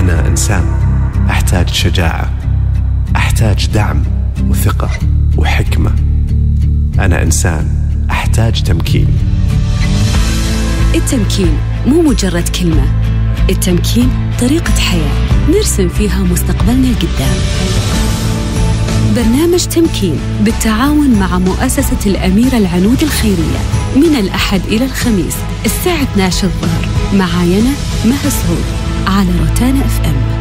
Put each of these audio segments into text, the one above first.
أنا إنسان أحتاج شجاعة أحتاج دعم وثقة وحكمة. أنا إنسان أحتاج تمكين. التمكين مو مجرد كلمة التمكين طريقة حياة نرسم فيها مستقبلنا القدام برنامج تمكين بالتعاون مع مؤسسة الأميرة العنود الخيرية من الأحد إلى الخميس الساعة 12 الظهر. معاي أنا مها سعود. على روتانا اف ام.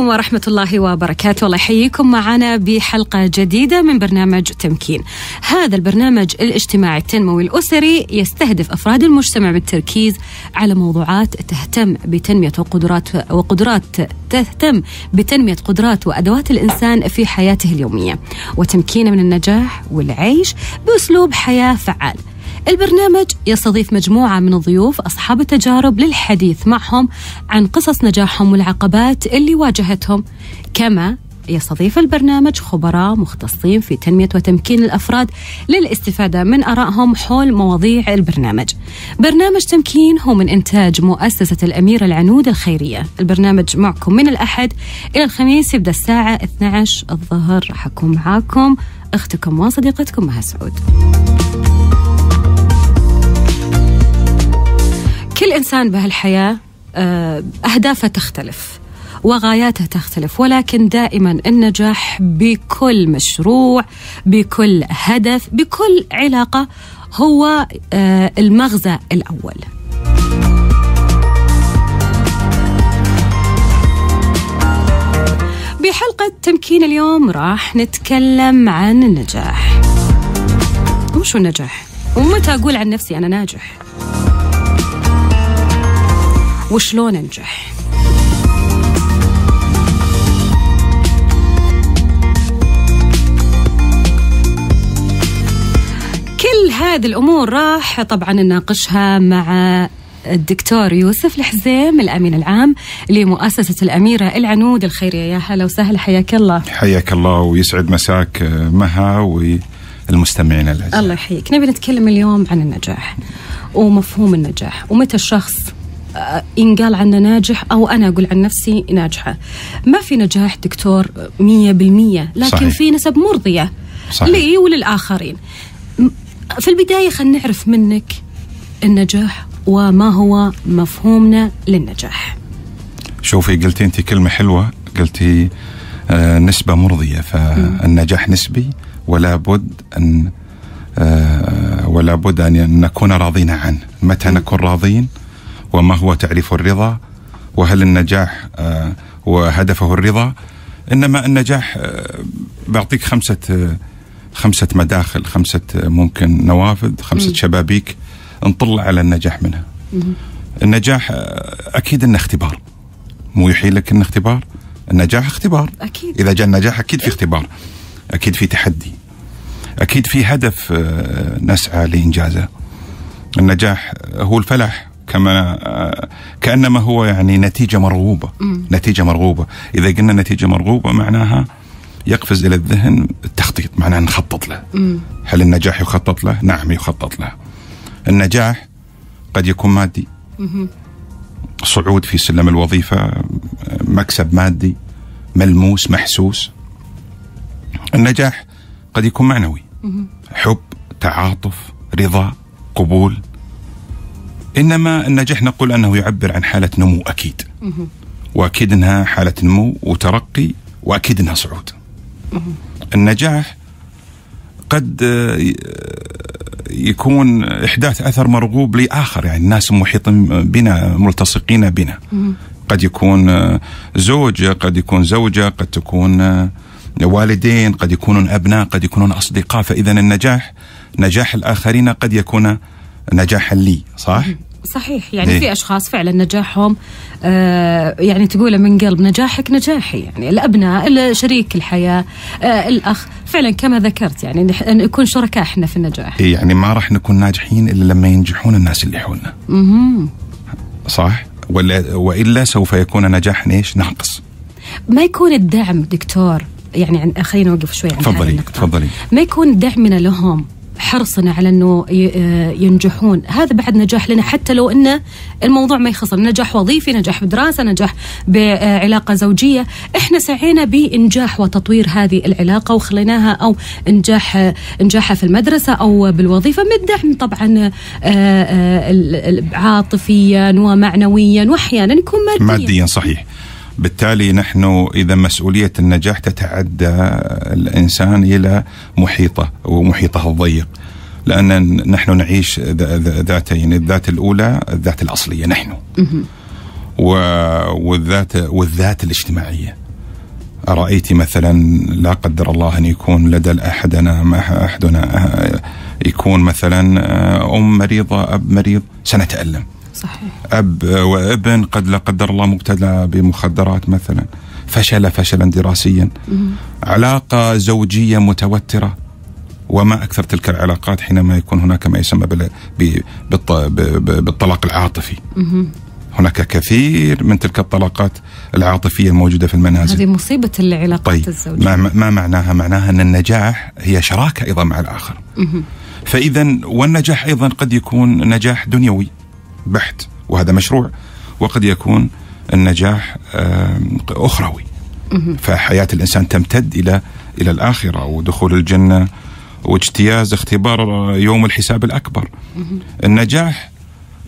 عليكم ورحمة الله وبركاته. الله يحييكم. معنا بحلقة جديدة من برنامج تمكين. هذا البرنامج الاجتماعي التنموي الأسري يستهدف أفراد المجتمع بالتركيز على موضوعات تهتم بتنمية وقدرات وقدرات تهتم بتنمية قدرات وأدوات الإنسان في حياته اليومية. وتمكينه من النجاح والعيش بأسلوب حياة فعال. البرنامج يستضيف مجموعة من الضيوف أصحاب التجارب للحديث معهم عن قصص نجاحهم والعقبات اللي واجهتهم. كما يستضيف البرنامج خبراء مختصين في تنمية وتمكين الأفراد للاستفادة من آرائهم حول مواضيع البرنامج. برنامج تمكين هو من إنتاج مؤسسة الأميرة العنود الخيرية. البرنامج معكم من الأحد إلى الخميس يبدأ الساعة 12 الظهر. راح أكون معاكم أختكم وصديقتكم مها سعود. كل إنسان بهالحياة آه، أهدافه تختلف وغاياته تختلف ولكن دائما النجاح بكل مشروع بكل هدف بكل علاقة هو آه، المغزى الأول بحلقة تمكين اليوم راح نتكلم عن النجاح وشو النجاح؟ ومتى أقول عن نفسي أنا ناجح؟ وشلون انجح كل هذه الأمور راح طبعا نناقشها مع الدكتور يوسف الحزيم الأمين العام لمؤسسة الأميرة العنود الخيريه يا هلا وسهلا حياك الله. حياك الله ويسعد مساك مها والمستمعين الأعزاء. الله يحييك. نبي نتكلم اليوم عن النجاح ومفهوم النجاح ومتى الشخص ينقال عنه ناجح أو أنا أقول عن نفسي ناجحة. ما في نجاح دكتور مية بالمية لكن صحيح. في نسب مرضية صحيح. لي وللآخرين. في البداية خلينا نعرف منك النجاح وما هو مفهومنا للنجاح. شوفي قلتي أنت كلمة حلوة قلتي آه نسبة مرضية فالنجاح نسبي ولا بد أن آه ولا بد أن نكون راضين عنه. متى نكون راضين؟ وما هو تعريف الرضا؟ وهل النجاح آه، وهدفه الرضا؟ إنما النجاح آه، بعطيك خمسة آه، خمسة مداخل خمسة ممكن نوافذ خمسة شبابيك نطلع على النجاح منها. النجاح أكيد إنه اختبار. مو يحيل لك إنه اختبار. النجاح اختبار. أكيد. إذا جاء النجاح أكيد في اختبار. أكيد في تحدي. أكيد في هدف نسعى لإنجازه. النجاح هو الفلاح. كما كأنما هو يعني نتيجة مرغوبة. مم. نتيجة مرغوبة. إذا قلنا نتيجة مرغوبة معناها يقفز إلى الذهن التخطيط معناها نخطط له. مم. هل النجاح يخطط له؟ نعم يخطط له. النجاح قد يكون مادي. مم. صعود في سلم الوظيفة مكسب مادي ملموس محسوس. النجاح قد يكون معنوي. حب تعاطف رضا قبول. إنما النجاح نقول أنه يعبر عن حالة نمو أكيد. واكيد انها حالة نمو وترقي واكيد انها صعود. النجاح قد يكون إحداث أثر مرغوب لآخر يعني الناس محيطين بنا ملتصقين بنا. قد يكون آه، زوج قد يكون زوجة قد تكون آه، والدين قد يكونون أبناء قد يكونون أصدقاء. فإذا النجاح نجاح الآخرين قد يكون نجاحا لي صح؟ صحيح يعني إيه. في أشخاص فعلا نجاحهم آه يعني تقوله من قلب نجاحك نجاحي يعني الأبناء شريك الحياة آه الأخ فعلا كما ذكرت يعني نكون شركاء إحنا في النجاح يعني ما راح نكون ناجحين إلا لما ينجحون الناس اللي حولنا مهم. صح؟ ولا وإلا سوف يكون نجاحنا إيش؟ ناقص ما يكون الدعم دكتور يعني عن خلينا نوقف شوي عن تفضلي. تفضلي ما يكون دعمنا لهم حرصنا على إنه آه، ينجحون. هذا بعد نجاح لنا حتى لو إن الموضوع ما يخص نجاح وظيفي نجاح بدراسة نجاح بعلاقة زوجية. إحنا سعينا بإنجاح وتطوير هذه العلاقة وخليناها أو إنجاح انجاحها في المدرسة أو بالوظيفة. من الدعم طبعا آه، آه، عاطفيا ومعنويا واحيانا يكون ماديا. ماديا صحيح. بالتالي نحن إذا مسؤولية النجاح تتعدى الإنسان إلى محيطه ومحيطه الضيق لأن نحن نعيش ذاتين الذات الأولى الذات الأصلية نحن. و- والذات والذات الاجتماعية. أرأيت مثلا لا قدر الله أن يكون لدى أحدنا ما أحدنا آه، يكون مثلا آه، أم مريضة أب مريض؟ سنتألم. صحيح. أب وابن قد لا قدر الله مبتلى بمخدرات مثلا. فشل فشلا دراسيا. علاقة زوجية متوترة. وما أكثر تلك العلاقات حينما يكون هناك ما يسمى بال- ب- بالط- ب- ب- بالطلاق العاطفي. هناك كثير من تلك الطلاقات العاطفية الموجودة في المنازل. هذه مصيبة العلاقات طيب الزوجية. ما, ما معناها؟ معناها أن النجاح هي شراكة أيضا مع الآخر. فاذا والنجاح أيضا قد يكون نجاح دنيوي. بحت وهذا مشروع وقد يكون النجاح أخروي. فحياة الإنسان تمتد إلى إلى الآخرة ودخول الجنة واجتياز اختبار يوم الحساب الأكبر. النجاح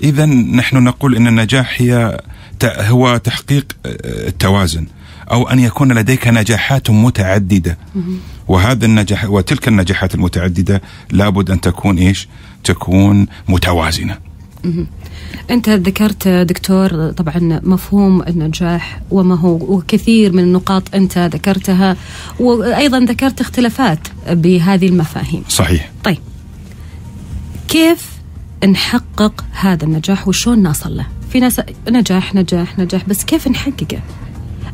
اذا نحن نقول إن النجاح هي هو تحقيق آه، التوازن أو أن يكون لديك نجاحات متعددة وهذا النجاح وتلك النجاحات المتعددة لابد أن تكون إيش؟ تكون متوازنة. أنت ذكرت دكتور طبعا مفهوم النجاح وما هو وكثير من النقاط أنت ذكرتها وأيضا ذكرت اختلافات بهذه المفاهيم. صحيح. طيب. كيف نحقق هذا النجاح وشون نصل له؟ في ناس نجاح نجاح نجاح بس كيف نحققه؟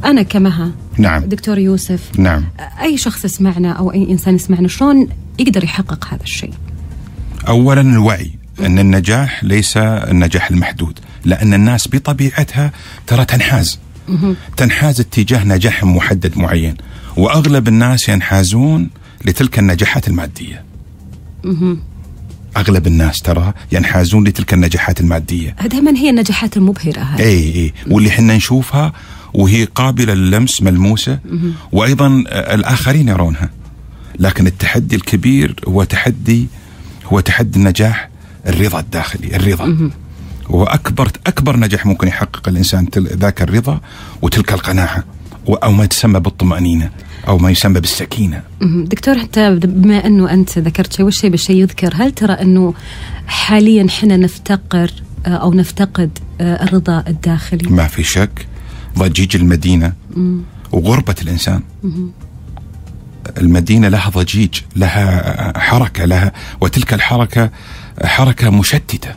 أنا كمها. نعم. دكتور يوسف. نعم. أي شخص يسمعنا أو أي إنسان يسمعنا شلون يقدر يحقق هذا الشيء؟ اولا الوعي. أن النجاح ليس النجاح المحدود لأن الناس بطبيعتها ترى تنحاز. تنحاز اتجاه نجاح محدد معين وأغلب الناس ينحازون لتلك النجاحات المادية. أغلب الناس ترى ينحازون لتلك النجاحات المادية. دائما هي النجاحات المبهرة هذه؟ اي اي واللي إحنا نشوفها وهي قابلة للمس ملموسة وأيضا الآخرين يرونها. لكن التحدي الكبير هو تحدي هو تحدي النجاح الرضا الداخلي الرضا. هو اكبر نجاح ممكن يحقق الإنسان ذاك الرضا وتلك القناعة أو ما تسمى بالطمأنينة أو ما يسمى بالسكينة. دكتور حتى بما أنه أنت ذكرت شيء والشيء بالشيء يذكر؟ هل ترى أنه حاليا إحنا نفتقر آه، أو نفتقد آه، الرضا الداخلي؟ ما في شك. ضجيج المدينة وغربة الإنسان. المدينة لها ضجيج لها حركة لها وتلك الحركة حركة مشتتة.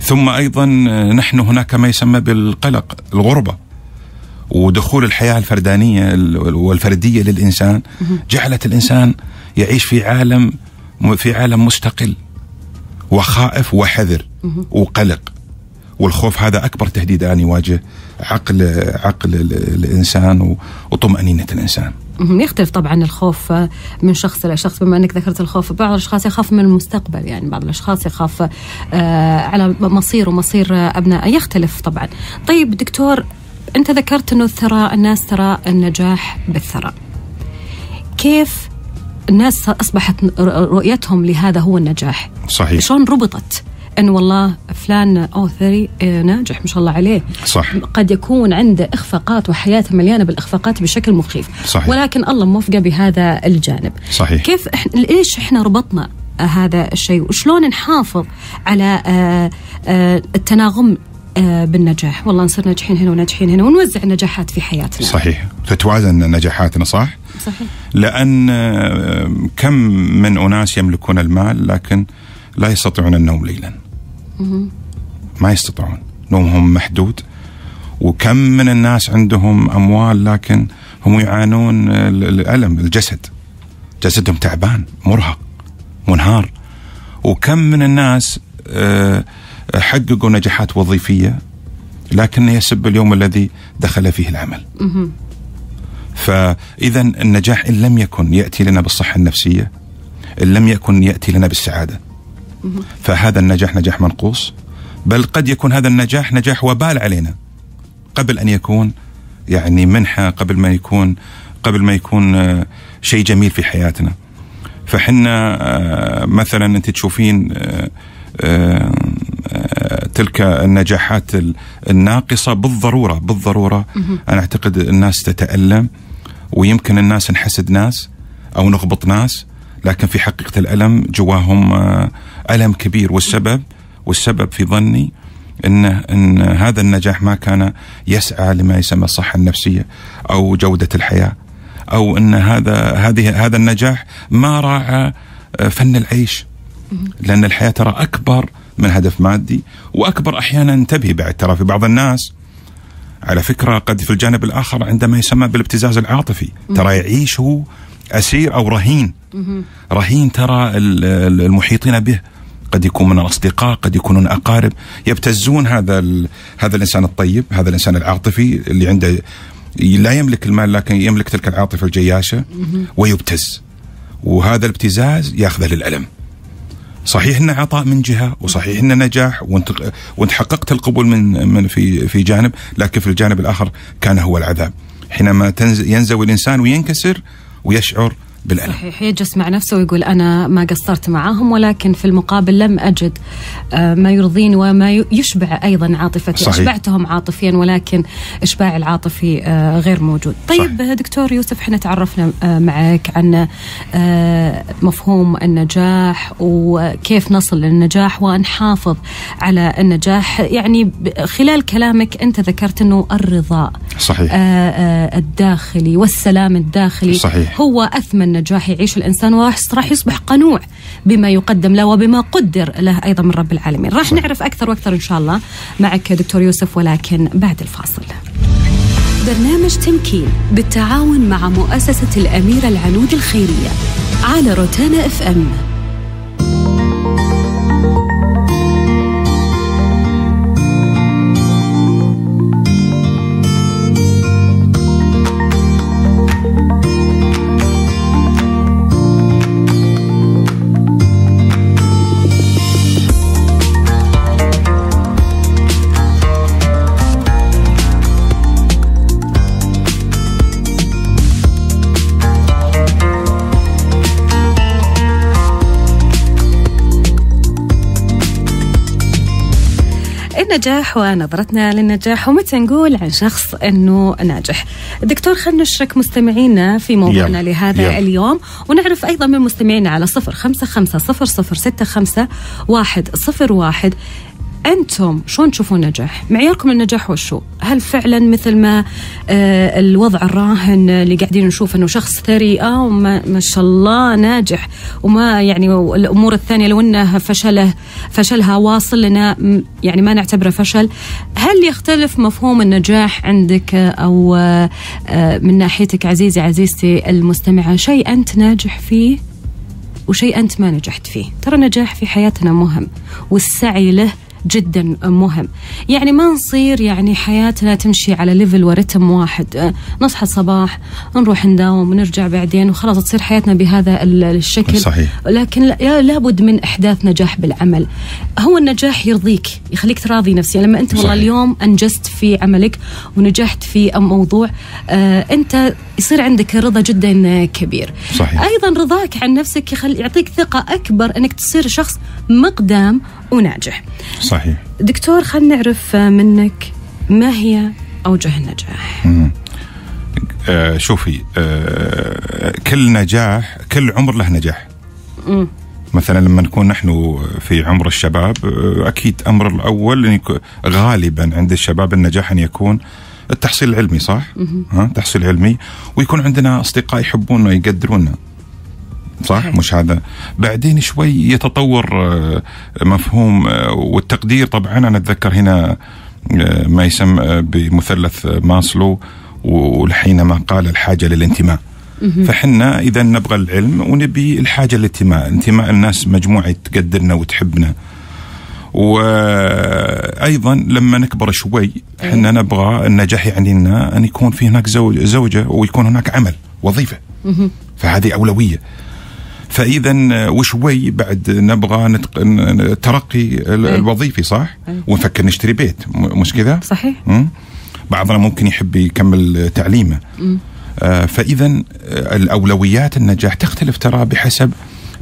ثم أيضا نحن هناك ما يسمى بالقلق الغربة. ودخول الحياة الفردانية والفردية للإنسان. جعلت الإنسان يعيش في عالم في عالم مستقل وخائف وحذر وقلق. والخوف هذا أكبر تهديد الان يواجه عقل عقل ال- الإنسان وطمأنينة الإنسان. يختلف طبعا الخوف آه، من شخص إلى شخص. بما أنك ذكرت الخوف بعض الأشخاص يخاف من المستقبل. يعني بعض الأشخاص يخاف آه، على مصير ومصير ابنائه يختلف طبعا. طيب دكتور أنت ذكرت إنه الثراء الناس ترى النجاح بالثراء. كيف الناس أصبحت رؤيتهم لهذا هو النجاح؟ صحيح. شلون ربطت؟ انه والله فلان أو ثري آه، ناجح ما شاء الله عليه. صح. قد يكون عنده إخفاقات وحياته مليانة بالإخفاقات بشكل مخيف. صحيح. ولكن الله موفقة بهذا الجانب. صحيح. كيف إحنا ليش إحنا ربطنا هذا الشيء؟ وشلون نحافظ على آه، آه، التناغم آه، بالنجاح؟ والله نصير ناجحين هنا وناجحين هنا ونوزع النجاحات في حياتنا. صحيح. تتوازن نجاحاتنا صح؟ صحيح. لأن كم من أناس يملكون المال لكن لا يستطيعون النوم ليلا. ما يستطيعون. نومهم محدود. وكم من الناس عندهم أموال لكن هم يعانون ال- الألم الجسد. جسدهم تعبان مرهق منهار. وكم من الناس آه، حققوا نجاحات وظيفية لكن يسب اليوم الذي دخل فيه العمل. فإذا النجاح إن لم يكن يأتي لنا بالصحة النفسية إن لم يكن يأتي لنا بالسعادة. فهذا النجاح نجاح منقوص بل قد يكون هذا النجاح نجاح وبال علينا. قبل أن يكون يعني منحة قبل ما يكون قبل ما يكون آه، شيء جميل في حياتنا. فحنا آه، مثلا أنت تشوفين آه، تلك النجاحات ال- الناقصة بالضرورة بالضرورة أنا أعتقد الناس تتألم ويمكن الناس نحسد ناس أو نغبط ناس لكن في حقيقة الألم جواهم آه، ألم كبير. والسبب والسبب في ظني إن إن هذا النجاح ما كان يسعى لما يسمى الصحة النفسية أو جودة الحياة أو إن هذا هذه هذا النجاح ما راعى آه، فن العيش. لأن الحياة ترى أكبر من هدف مادي وأكبر أحيانا تبهي بعد. ترى في بعض الناس على فكرة قد في الجانب الآخر عندما يسمى بالابتزاز العاطفي ترى يعيش هو أسير أو رهين. رهين ترى ال- ال- المحيطين به. قد يكون من الاصدقاء قد يكونون أقارب. يبتزون هذا هذا الإنسان الطيب هذا الإنسان العاطفي اللي عنده لا يملك المال لكن يملك تلك العاطفة الجياشه ويبتز. وهذا الابتزاز يأخذه للألم. صحيح إنه عطاء من جهة وصحيح إنه نجاح وانت وانت حققت القبول من من في في جانب لكن في الجانب الآخر كان هو العذاب. حينما ينزوي الإنسان وينكسر ويشعر بالألم صحيح يجلس مع نفسه ويقول أنا ما قصرت معاهم ولكن في المقابل لم أجد آه، ما يرضيني وما يشبع أيضا عاطفتي صحيح. أشبعتهم عاطفيا ولكن إشباع العاطفي آه، غير موجود طيب صحيح. دكتور يوسف إحنا تعرفنا آه، معك عن مفهوم النجاح وكيف نصل للنجاح ونحافظ على النجاح يعني خلال كلامك أنت ذكرت أنه الرضا صحيح الداخلي والسلام الداخلي صحيح. هو أثمن نجاح يعيش الإنسان وراح راح يصبح قنوع بما يقدم له وبما قدر له أيضا من رب العالمين. راح. نعرف أكثر وأكثر إن شاء الله معك دكتور يوسف ولكن بعد الفاصل. برنامج تمكين بالتعاون مع مؤسسة الأميرة العنود الخيرية على روتانا إف إم. النجاح ونظرتنا للنجاح ومتى نقول عن شخص إنه ناجح. دكتور خلينا نشرك مستمعينا في موضوعنا يلا، لهذا يلا. اليوم ونعرف أيضا من مستمعينا على صفر خمسة خمسة صفر صفر ستة خمسة واحد صفر واحد أنتم شلون تشوفون النجاح؟ معياركم للنجاح وشو؟ هل فعلا مثل ما آه الوضع الراهن اللي قاعدين نشوف إنه شخص ثري آه ما شاء الله ناجح وما يعني الأمور الثانية لو إنه فشله فشلها واصل لنا يعني ما نعتبره فشل، هل يختلف مفهوم النجاح عندك أو آه آه من ناحيتك عزيزي عزيزتي المستمعة شيء أنت ناجح فيه وشيء أنت ما نجحت فيه ترى النجاح في حياتنا مهم والسعي له جدا مهم يعني ما نصير يعني حياتنا تمشي على ليفل ورتم واحد أه، نصحى الصباح نروح نداوم ونرجع بعدين وخلاص تصير حياتنا بهذا ال- الشكل صحيح. لكن لا- لابد من إحداث نجاح بالعمل هو النجاح يرضيك يخليك تراضي نفسيا لما أنت والله. اليوم أنجزت في عملك ونجحت في موضوع آه أنت يصير عندك رضا جدا كبير صحيح. أيضا رضاك عن نفسك يخل يعطيك ثقة أكبر أنك تصير شخص مقدام وناجح. صحيح دكتور خلينا نعرف منك ما هي أوجه النجاح؟ آه شوفي آه كل نجاح كل عمر له نجاح مم. مثلا لما نكون نحن في عمر الشباب آه، أكيد أمر الأول غالبا عند الشباب النجاح أن يكون التحصيل العلمي صح؟ ها تحصيل علمي ويكون عندنا أصدقاء يحبونا يقدرونا صح؟ صحيح. مش هذا. بعدين شوي يتطور آه، مفهوم آه، والتقدير. طبعا أنا أتذكر هنا آه، ما يسمى بمثلث ماسلو وحينما قال الحاجة للانتماء. فحنا إذا نبغى العلم ونبي الحاجة للانتماء. انتماء الناس مجموعة تقدرنا وتحبنا. وأيضا لما نكبر شوي إحنا نبغى النجاح يعني لنا أن يكون في هناك زوج زوجة ويكون هناك عمل وظيفة. فهذه أولوية. فإذا وشوي بعد نبغى نتق... ن- ترقي ال- أي. الوظيفي صح أي. ونفكر نشتري بيت مش كذا صحيح؟ بعضنا ممكن يحب يكمل تعليمه آه فإذا آه، الأولويات النجاح تختلف ترى بحسب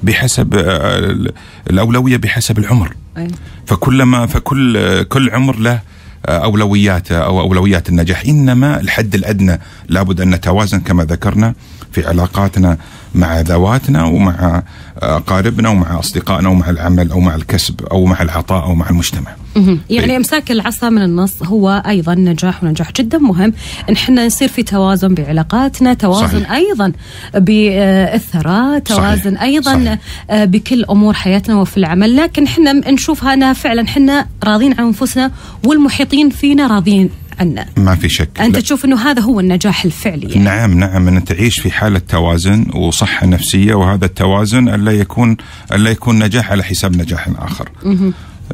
بحسب آه، ال- الأولوية بحسب العمر أي. فكلما فكل آه، كل عمر له آه، اولوياته أو أولويات النجاح إنما الحد الأدنى لابد أن نتوازن كما ذكرنا في علاقاتنا مع ذواتنا ومع آه، اقاربنا ومع أصدقائنا ومع العمل أو مع الكسب أو مع العطاء أو مع المجتمع. يعني إيه. امساك العصا من النص هو أيضا نجاح ونجاح جدا مهم إن إحنا نصير في توازن بعلاقاتنا توازن صحيح. صحيح. أيضا بالثراء توازن صحيح. أيضا صحيح. آه، بكل أمور حياتنا وفي العمل لكن إحنا نشوفها انها فعلا إحنا راضين عن أنفسنا والمحيطين فينا راضين عنا ما في شك أنت لا. تشوف إنه هذا هو النجاح الفعلي يعني. نعم نعم أن تعيش في حالة توازن وصحة نفسية وهذا التوازن الا يكون الا يكون نجاح على حساب نجاح آخر.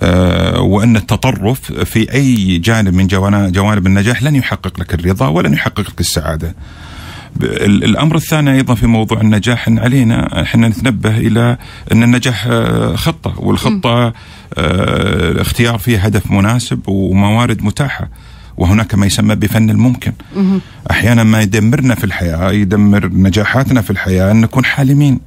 آه وأن التطرف في أي جانب من جوانب النجاح لن يحقق لك الرضا ولن يحقق لك السعادة. الأمر الثاني أيضا في موضوع النجاح إن علينا إحنا نتنبه إلى أن النجاح آه، خطة والخطة آه، اختيار فيها هدف مناسب وموارد متاحة وهناك ما يسمى بفن الممكن. أحيانا ما يدمرنا في الحياة يدمر نجاحاتنا في الحياة أن نكون حالمين.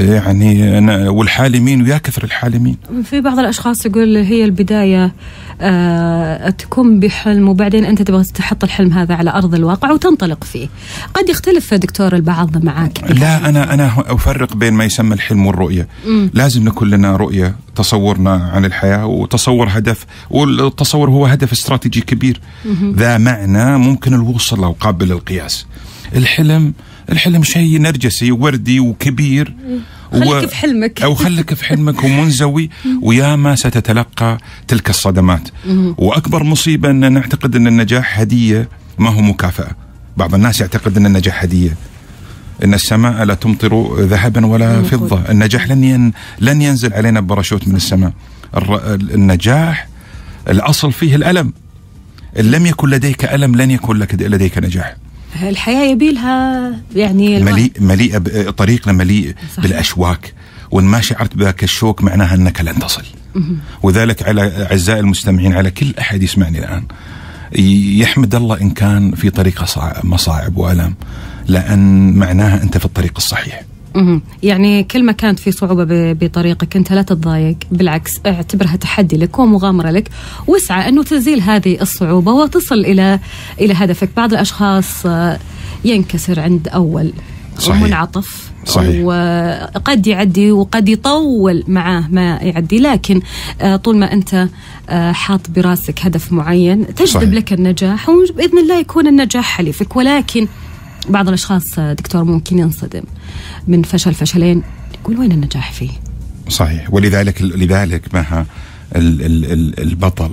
يعني أنا- والحالمين ويا كثر الحالمين. في بعض الأشخاص يقول هي البداية آه تكون بحلم وبعدين أنت تبغى تحط الحلم هذا على أرض الواقع وتنطلق فيه. قد يختلف دكتور البعض معك لا أنا أنا أفرق بين ما يسمى الحلم والرؤية. لازم نكون لنا رؤية تصورنا عن الحياة وتصور هدف والتصور هو هدف استراتيجي كبير. ذا معنى ممكن الوصول له قابل للقياس. الحلم الحلم شيء نرجسي ووردي وكبير. خليك في حلمك. أو خليك في حلمك ومنزوي. وياما ستتلقى تلك الصدمات. وأكبر مصيبة أن نعتقد أن النجاح هدية ما هو مكافأة. بعض الناس يعتقد أن النجاح هدية. إن السماء لا تمطر ذهبا ولا فضة. النجاح لن ين لن ينزل علينا بباراشوت من السماء. الر- النجاح الأصل فيه الألم. إن لم يكن لديك ألم لن يكن لك لديك نجاح. الحياة يبي لها يعني. مليء ب- طريقنا مليء صحيح. بالأشواك وإن ما شعرت بذاك الشوك معناها إنك لن تصل وذلك على أعزائي المستمعين على كل أحد يسمعني الآن يحمد الله إن كان في طريقه مصاعب والام لأن معناها أنت في الطريق الصحيح. يعني كل ما كانت في صعوبة بطريقك أنت لا تتضايق بالعكس اعتبرها تحدي لك ومغامرة لك واسعى أنه تزيل هذه الصعوبة وتصل إلى إلى هدفك بعض الأشخاص آه، ينكسر عند أول صحيح. منعطف صحيح. وقد يعدي وقد يطول معاه ما يعدي لكن آه، طول ما أنت آه، حاط براسك هدف معين تجذب صحيح. لك النجاح وبإذن الله يكون النجاح حليفك ولكن بعض الأشخاص آه، دكتور ممكن ينصدم من فشل فشلين يقول وين النجاح فيه؟ صحيح. ولذلك لذلك مها ال- ال- ال- البطل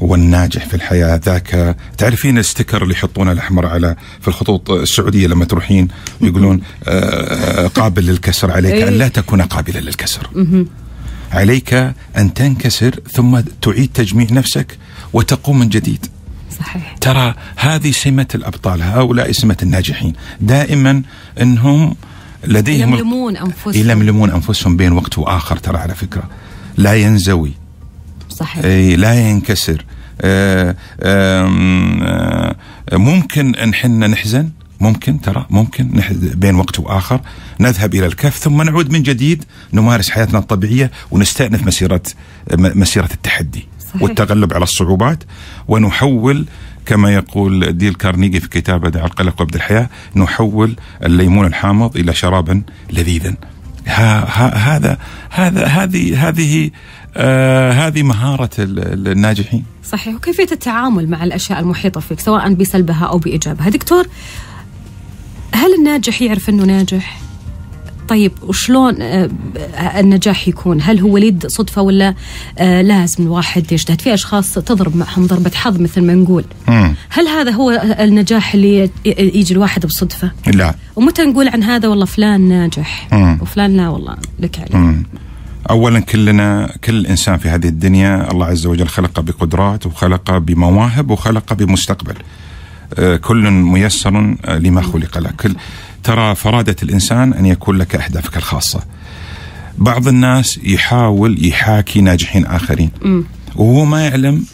والناجح في الحياة. ذاك تعرفين الستيكر اللي يحطونه الأحمر على في الخطوط السعودية لما تروحين يقولون آه، قابل للكسر عليك أن لا تكون قابلا للكسر. عليك أن تنكسر ثم تعيد تجميع نفسك وتقوم من جديد. صحيح. ترى هذه سمة الأبطال هؤلاء سمة الناجحين دائما أنهم لديهم يلملمون أنفسهم. يلملمون أنفسهم بين وقت وآخر ترى على فكرة. لا ينزوي. صحيح. أي لا ينكسر. آه، آه، ممكن إن حنا نحزن؟ ممكن ترى ممكن بين وقت وآخر نذهب إلى الكهف ثم نعود من جديد نمارس حياتنا الطبيعية ونستأنف مسيره مسيرة التحدي. صحيح. والتغلب على الصعوبات. ونحول كما يقول ديل كارنيجي في كتابه دع القلق وابدا الحياة نحول الليمون الحامض إلى شرابا لذيذا. ها ها هذا هذا هذه هذه آه هذه مهارة ال- الناجحين. صحيح. وكيفية التعامل مع الأشياء المحيطة فيك سواء بسلبها أو بإيجابها؟ دكتور هل الناجح يعرف أنه ناجح؟ طيب وشلون آه، النجاح يكون؟ هل هو وليد صدفة ولا آه، لازم الواحد يجتهد؟ في أشخاص تضرب معهم ضربة حظ مثل ما نقول. مم. هل هذا هو النجاح اللي يجي الواحد بصدفة؟ لا ومتى نقول عن هذا والله فلان ناجح مم. وفلان لا والله لك عليه. مم. اولا كلنا كل إنسان في هذه الدنيا الله عز وجل خلقه بقدرات وخلقه بمواهب وخلقه بمستقبل آه، كل ميسر لما خلق له كل ترى فرادة الإنسان أن يكون لك أهدافك الخاصة. بعض الناس يحاول يحاكي ناجحين آخرين. وهو ما يعلم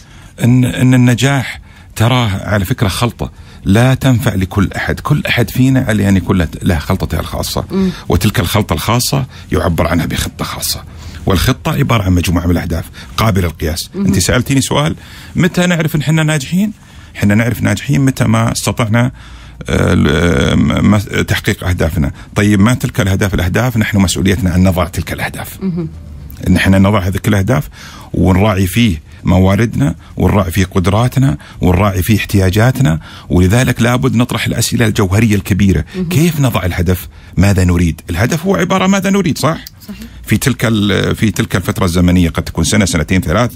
أن, أن النجاح تراه على فكرة خلطة. لا تنفع لكل أحد. كل أحد فينا عليه أن يكون له- خلطته الخاصة. وتلك الخلطة الخاصة يعبر عنها بخطة خاصة. والخطة عبارة عن مجموعة من الأهداف. قابلة للقياس أنت سألتيني سؤال متى نعرف أن إحنا ناجحين؟ إحنا نعرف ناجحين متى ما استطعنا تحقيق أهدافنا، طيب ما تلك الأهداف الأهداف نحن مسؤوليتنا ان نضع تلك الأهداف. ان إحنا نضع هذه الاهداف ونراعي فيه مواردنا ونراعي فيه قدراتنا ونراعي فيه احتياجاتنا ولذلك لابد نطرح الأسئلة الجوهرية الكبيرة، كيف نضع الهدف؟ ماذا نريد؟ الهدف هو عبارة ماذا نريد صح؟ صحيح. في تلك في تلك الفترة الزمنية قد تكون سنة سنتين ثلاث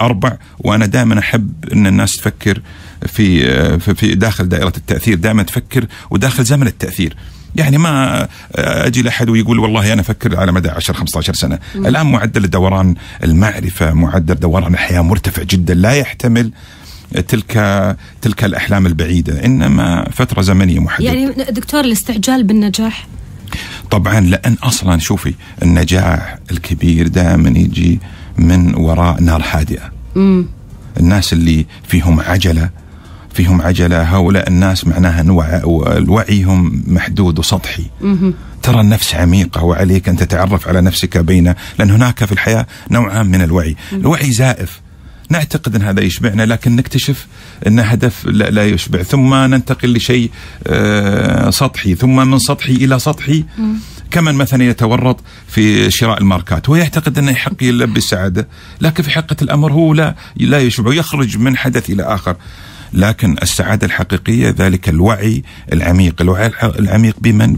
أربع وأنا دائما أحب إن الناس تفكر في في- في داخل دائرة التأثير دائما تفكر وداخل زمن التأثير. يعني ما أجي لأحد ويقول والله أنا أفكر على مدى 10 15 سنة. الآن معدل دوران المعرفة معدل دوران الحياة مرتفع جدا لا يحتمل تلك تلك الأحلام البعيدة. إنما فترة زمنية محددة. يعني دكتور الاستعجال بالنجاح؟ طبعا لأن أصلا شوفي النجاح الكبير دائما يجي من وراء نار هادئه امم الناس اللي فيهم عجلة فيهم عجلة. هؤلاء الناس معناها وع- وعيهم محدود وسطحي. ترى النفس عميقة وعليك أن تتعرف على نفسك بين لأن هناك في الحياة نوعان من الوعي. الوعي زائف. نعتقد أن هذا يشبعنا لكن نكتشف أن هدف لا, لا يشبع. ثم ننتقل لشيء آه، سطحي. ثم من سطحي إلى سطحي. كمن مثلا يتورط في شراء الماركات؟ ويعتقد انه يحق يلبي السعاده لكن في حقيقه الأمر هو لا لا يشبع يخرج من حدث إلى آخر. لكن السعادة الحقيقية ذلك الوعي العميق الوعي العميق بمن؟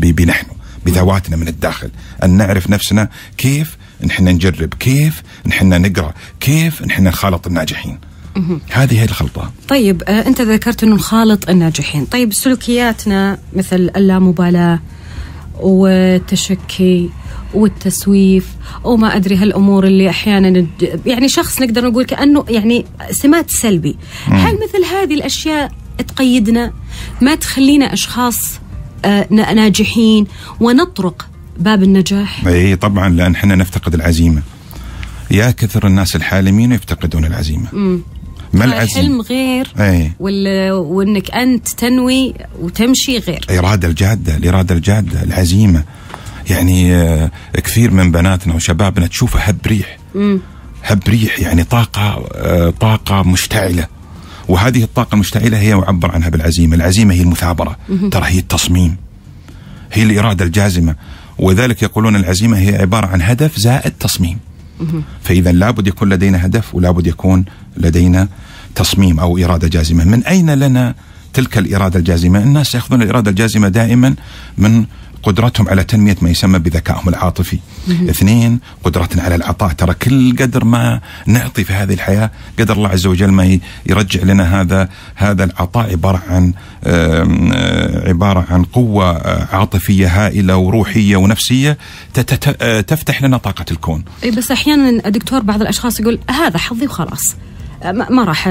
بنحن بذواتنا من الداخل. أن نعرف نفسنا كيف نحن نجرب كيف نحن نقرأ كيف نحن نخالط الناجحين. هذه هي الخلطة. طيب آه أنت ذكرت إنه نخالط الناجحين. طيب سلوكياتنا مثل اللامبالاة والتشكي والتسويف وما أدري هالأمور اللي أحيانا يعني شخص نقدر نقول كأنه يعني سمات سلبي. هل مثل هذه الأشياء تقيدنا؟ ما تخلينا أشخاص آه، نا- ناجحين ونطرق باب النجاح؟ إي طبعا لأن إحنا نفتقد العزيمة. يا كثر الناس الحالمين يفتقدون العزيمة. ما الحلم العزيمة؟ غير إي. وال... وإنك أنت تنوي وتمشي غير. الإرادة الجادة الإرادة الجادة العزيمة. يعني آه، كثير من بناتنا وشبابنا تشوفه هب ريح. هب ريح يعني طاقة آه، طاقة مشتعلة. وهذه الطاقة المشتعلة هي يعبر عنها بالعزيمة. العزيمة هي المثابرة. ترى هي التصميم. هي الإرادة الجازمة. وذلك يقولون العزيمة هي عبارة عن هدف زائد تصميم. فإذا لابد يكون لدينا هدف ولابد يكون لدينا تصميم أو إرادة جازمة. من أين لنا تلك الإرادة الجازمة؟ الناس يأخذون الإرادة الجازمة دائما من قدرتهم على تنمية ما يسمى بذكائهم العاطفي. اثنين قدرتنا على العطاء. ترى كل قدر ما نعطي في هذه الحياة قدر الله عز وجل ما يرجع لنا هذا هذا العطاء عبارة عن آه، عبارة عن قوة آه، عاطفية هائلة وروحية ونفسية تت- آه، تفتح لنا طاقة الكون. اي بس أحيانا دكتور بعض الأشخاص يقول هذا حظي وخلاص. ما راح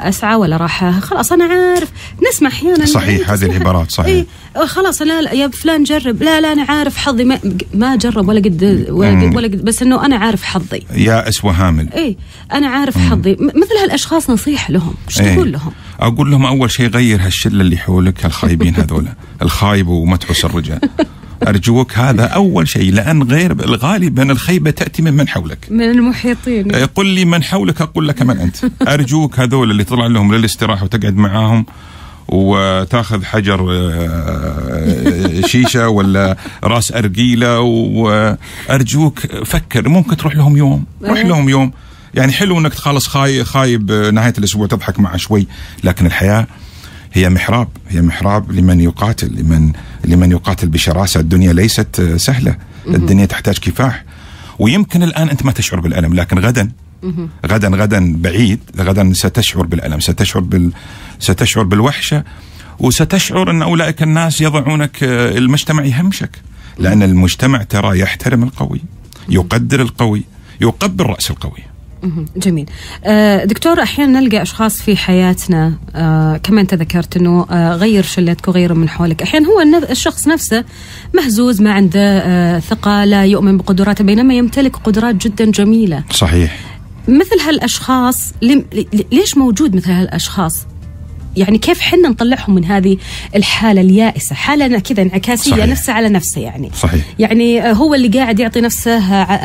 أسعى ولا راح خلاص أنا عارف. نسمع أحيانا صحيح، إيه، هذه العبارات، صحيح. إيه خلاص لا, لا يا فلان جرب. لا لا أنا عارف حظي. ما, ما جرب ولا قد ولا قد, ولا قد بس إنه أنا عارف حظي. يائس وهامل اي أنا عارف حظي. م- مثل هالأشخاص نصيحه لهم. إيش إيه. تقول لهم؟ أقول لهم أول شيء غير هالشلة اللي حولك هالخايبين هذولا. الخايب ومتعس الرجال. أرجوك هذا أول شيء لأن غير غالبا الخيبة تأتي من من حولك. من المحيطين. إيه، قل لي من حولك أقول لك من أنت. أرجوك هذول اللي تطلع لهم للاستراحة وتقعد معاهم وتأخذ حجر آه، آه، شيشة ولا رأس أرجيلة وأرجوك فكر ممكن تروح لهم يوم روح إيه. لهم يوم. يعني حلو إنك تخلص خايب خايب نهاية الأسبوع تضحك معه شوي لكن الحياة هي محراب هي محراب لمن يقاتل لمن لمن يقاتل بشراسة الدنيا ليست سهلة. الدنيا تحتاج كفاح. ويمكن الآن أنت ما تشعر بالألم لكن غدا غدا غدا بعيد غدا ستشعر بالألم ستشعر بال ستشعر بالوحشة وستشعر أن أولئك الناس يضعونك آه، المجتمع يهمشك. لأن المجتمع ترى يحترم القوي يقدر القوي يقبل رأس القوي. جميل. آه، دكتور أحيانا نلقى أشخاص في حياتنا آه، كما أنت ذكرت إنه آه، غير شلتك وغيره من حولك. أحيانا هو الشخص نفسه مهزوز ما عنده ثقة لا يؤمن بقدراته بينما يمتلك قدرات جدا جميلة. صحيح. مثل هالأشخاص ليش موجود مثل هالأشخاص؟ يعني كيف حنا نطلعهم من هذه الحالة اليائسة؟ حالة كذا انعكاسية صحيح. نفسه على نفسه يعني. صحيح. يعني هو اللي قاعد يعطي نفسه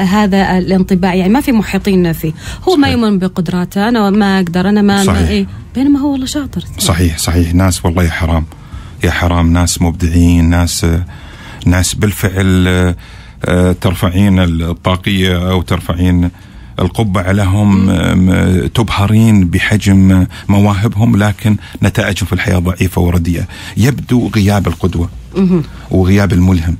هذا الانطباع يعني ما في محيطين فيه هو ما صحيح. يؤمن بقدراته أنا ما أقدر أنا ما, صحيح. ما إيه. بينما هو والله شاطر. صحيح صحيح. ناس والله يا حرام. يا حرام. ناس مبدعين ناس ناس بالفعل آه، آه، ترفعين الطاقية أو ترفعين القبعة لهم تبهرين بحجم مواهبهم لكن نتائجهم في الحياة ضعيفة ورديئة. يبدو غياب القدوة وغياب الملهم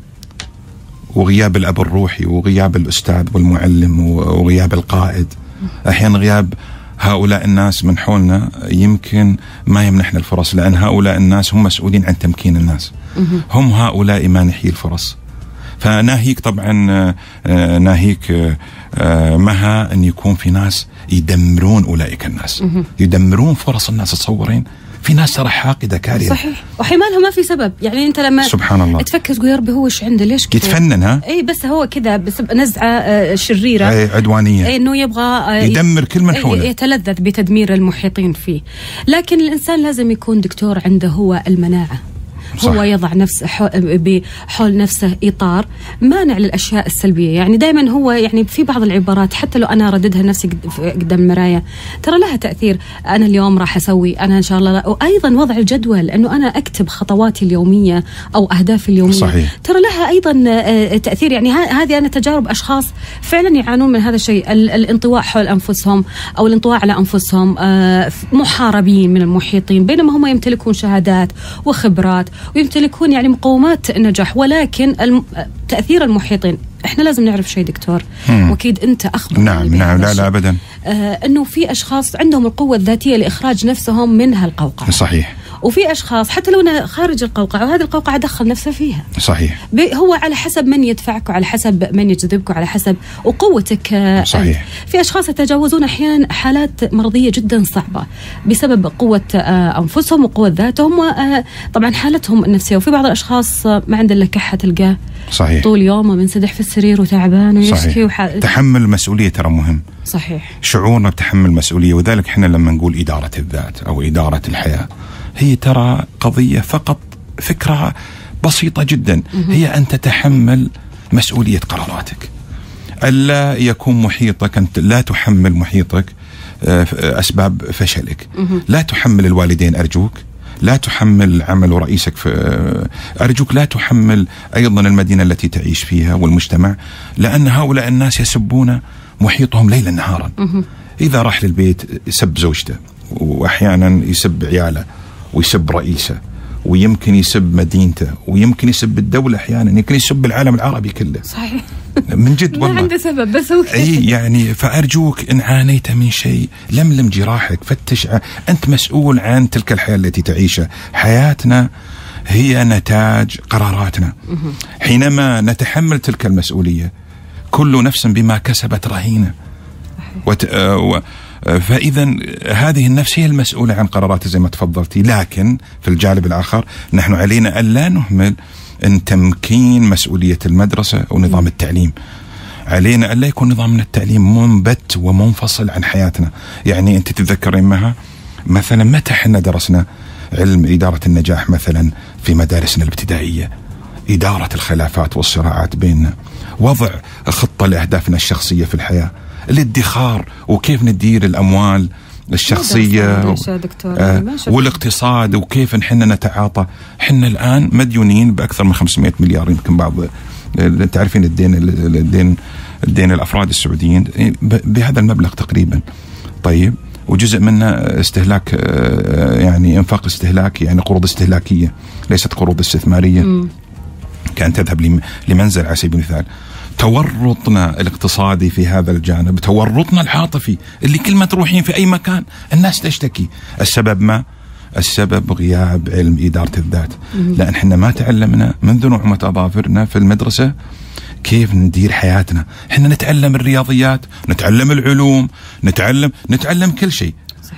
وغياب الأب الروحي وغياب الأستاذ والمعلم وغياب القائد. أحيانا غياب هؤلاء الناس من حولنا يمكن ما يمنحنا الفرص لأن هؤلاء الناس هم مسؤولين عن تمكين الناس. هم هؤلاء مانحي الفرص. فناهيك طبعا آه، ناهيك آه، آه، مها أن يكون في ناس يدمرون أولئك الناس. يدمرون فرص الناس تصورين. في ناس ترى حاقدة كارهة. صحيح. وحمالها ما في سبب. يعني أنت لما سبحان الله. تفكر تقول يا ربي هو إيش عنده؟ ليش كذا؟ يتفنن ها؟ اي بس هو كذا نزعة شريرة. أي عدوانية. إيه إنه يبغى يدمر كل من إيه، حوله. يتلذذ بتدمير المحيطين فيه. لكن الإنسان لازم يكون دكتور عنده هو المناعة. صح. هو يضع نفسه حو- بحول نفسه إطار مانع للأشياء السلبية. يعني دائما هو يعني في بعض العبارات حتى لو أنا رددها نفسي قدام المرايه ترى لها تأثير. أنا اليوم راح أسوي أنا إن شاء الله لا. وأيضا وضع الجدول إنه أنا أكتب خطواتي اليومية أو أهدافي اليومية. صحيح. ترى لها أيضا آه، تأثير. يعني ه- هذه أنا تجارب أشخاص فعلا يعانون من هذا الشيء. ال- الانطواء حول أنفسهم أو الانطواء على أنفسهم آه، محاربين من المحيطين. بينما هم يمتلكون شهادات وخبرات ويمتلكون يعني مقومات النجاح ولكن الم- تأثير المحيطين. إحنا لازم نعرف شيء دكتور. مم. وأكيد أنت اخبر نعم نعم لا لا أبدا. آه إنه في أشخاص عندهم القوة الذاتية لإخراج نفسهم من هالقوقعة. صحيح. وفي أشخاص حتى لو انه خارج القوقعة وهذه القوقعة دخل نفسه فيها. صحيح. هو على حسب من يدفعك وعلى حسب من يجذبك وعلى حسب وقوتك آه، صحيح. أنت. في أشخاص يتجاوزون أحيانا حالات مرضية جدا صعبة بسبب قوة آه، أنفسهم وقوة ذاتهم وطبعا حالتهم النفسية. وفي بعض الأشخاص آه، ما عنده إلا كحة تلقاه صحيح. طول يومه منسدح في السرير وتعبان ويشكي صحيح. وح... تحمل المسؤولية ترى مهم. صحيح. شعورنا بتحمل المسؤولية وذلك إحنا لما نقول إدارة الذات أو إدارة الحياة. هي ترى قضية فقط فكرة بسيطة جدا. هي أن تتحمل مسؤولية قراراتك. ألا يكون محيطك أنت لا تحمل محيطك آه، أسباب فشلك. لا تحمل الوالدين أرجوك. لا تحمل عمل رئيسك في آه، أرجوك. لا تحمل أيضا المدينة التي تعيش فيها والمجتمع لأن هؤلاء الناس يسبون محيطهم ليلا نهارا. إذا راح للبيت يسب زوجته وأحيانا يسب عياله. ويسب رئيسه ويمكن يسب مدينته ويمكن يسب الدولة أحيانا يمكن يسب العالم العربي كله. صحيح. من جد ما والله. عنده سبب بس هو. إي يعني فأرجوك إن عانيت من شيء لملم جراحك فتش ع- أنت مسؤول عن تلك الحياة التي تعيشها. حياتنا هي نتاج قراراتنا. حينما نتحمل تلك المسؤولية كل نفس بما كسبت رهينة. وت... فإذا هذه النفس هي المسؤولة عن قراراتها زي ما تفضلتي. لكن في الجانب الآخر نحن علينا أن لا نهمل أن تمكين مسؤولية المدرسة ونظام التعليم. علينا أن لا يكون نظامنا التعليم منبت ومنفصل عن حياتنا. يعني أنت تتذكرين معها مثلا متى إحنا درسنا علم إدارة النجاح مثلا في مدارسنا الابتدائية؟ إدارة الخلافات والصراعات بيننا. وضع خطة لأهدافنا الشخصية في الحياة. الادخار وكيف ندير الأموال الشخصية؟ آه،. والاقتصاد وكيف نحن نتعاطى؟ إحنا الآن مديونين بأكثر من 500 مليار يمكن بعض آه، تعرفين الدين الدين الدين الأفراد السعوديين ب- بهذا المبلغ تقريبا. طيب وجزء منه استهلاك آه، يعني إنفاق استهلاكي يعني قروض استهلاكية ليست قروض استثمارية. كان تذهب لم- لمنزل على سبيل المثال. تورطنا الاقتصادي في هذا الجانب تورطنا العاطفي اللي كل ما تروحين في أي مكان الناس تشتكي. السبب ما؟ السبب غياب علم إدارة الذات. لأن إحنا ما تعلمنا منذ نعومة أظافرنا في المدرسة كيف ندير حياتنا. إحنا نتعلم الرياضيات نتعلم العلوم نتعلم نتعلم كل شيء.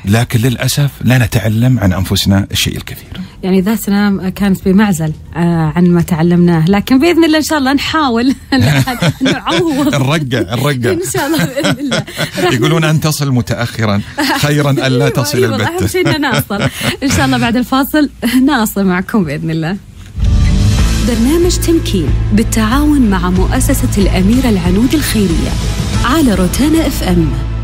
لكن للأسف لا نتعلم عن أنفسنا الشيء الكثير. يعني ذاتنا كانت بمعزل آه، عن ما تعلمناه. لكن بإذن الله إن شاء الله نحاول. نعوض الرقع الرقع. إن شاء الله بإذن الله. يقولون أن تصل متأخرا. خيرا أن لا تصل أيوة، أهم البتة شيء اننا نوصل إن شاء الله بعد الفاصل ناصل معكم بإذن الله. برنامج تمكين بالتعاون مع مؤسسة الأميرة العنود الخيرية على روتانا إف إم.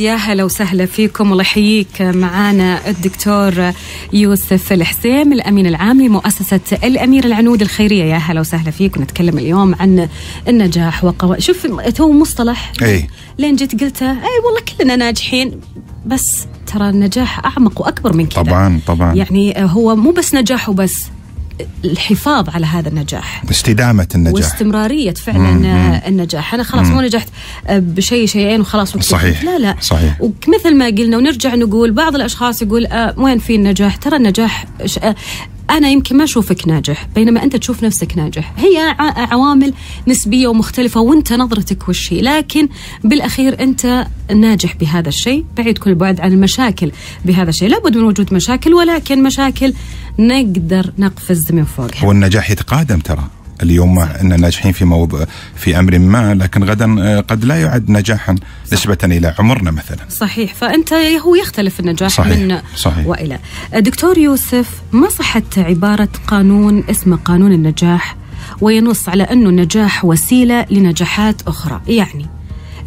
يا هلا وسهلا فيكم. والله يحييك. معانا الدكتور يوسف الحسين الأمين العام لمؤسسة الأمير العنود الخيرية. يا هلا وسهلا فيك. ونتكلم اليوم عن النجاح وقو... شوف تو مصطلح إي. لين جيت قلته إي والله كلنا ناجحين بس ترى النجاح أعمق وأكبر من كذا. طبعا طبعا. يعني هو مو بس نجاح وبس الحفاظ على هذا النجاح استدامة النجاح واستمرارية فعلا مم، مم. النجاح أنا خلاص مو نجحت آه، بشيء شيئين وخلاص وقفت. صحيح. لا لا صحيح. ومثل ما قلنا ونرجع نقول بعض الأشخاص يقول آه وين في النجاح ترى النجاح ش- آه، أنا يمكن ما أشوفك ناجح بينما أنت تشوف نفسك ناجح. هي عوامل نسبية ومختلفة وأنت نظرتك وش هي. لكن بالأخير أنت ناجح بهذا الشيء. بعيد كل البعد عن المشاكل بهذا الشيء. لابد من وجود مشاكل ولكن مشاكل نقدر نقفز من فوقها. والنجاح يتقادم ترى. اليوم إن ناجحين في موضوع في أمر ما لكن غدا آه، قد لا يعد نجاحا نسبة إلى عمرنا مثلا. صحيح. فأنت هو يختلف النجاح صحيح، من صحيح. وإلى. دكتور يوسف ما صحة عبارة قانون اسمه قانون النجاح؟ وينص على أنه النجاح وسيلة لنجاحات أخرى يعني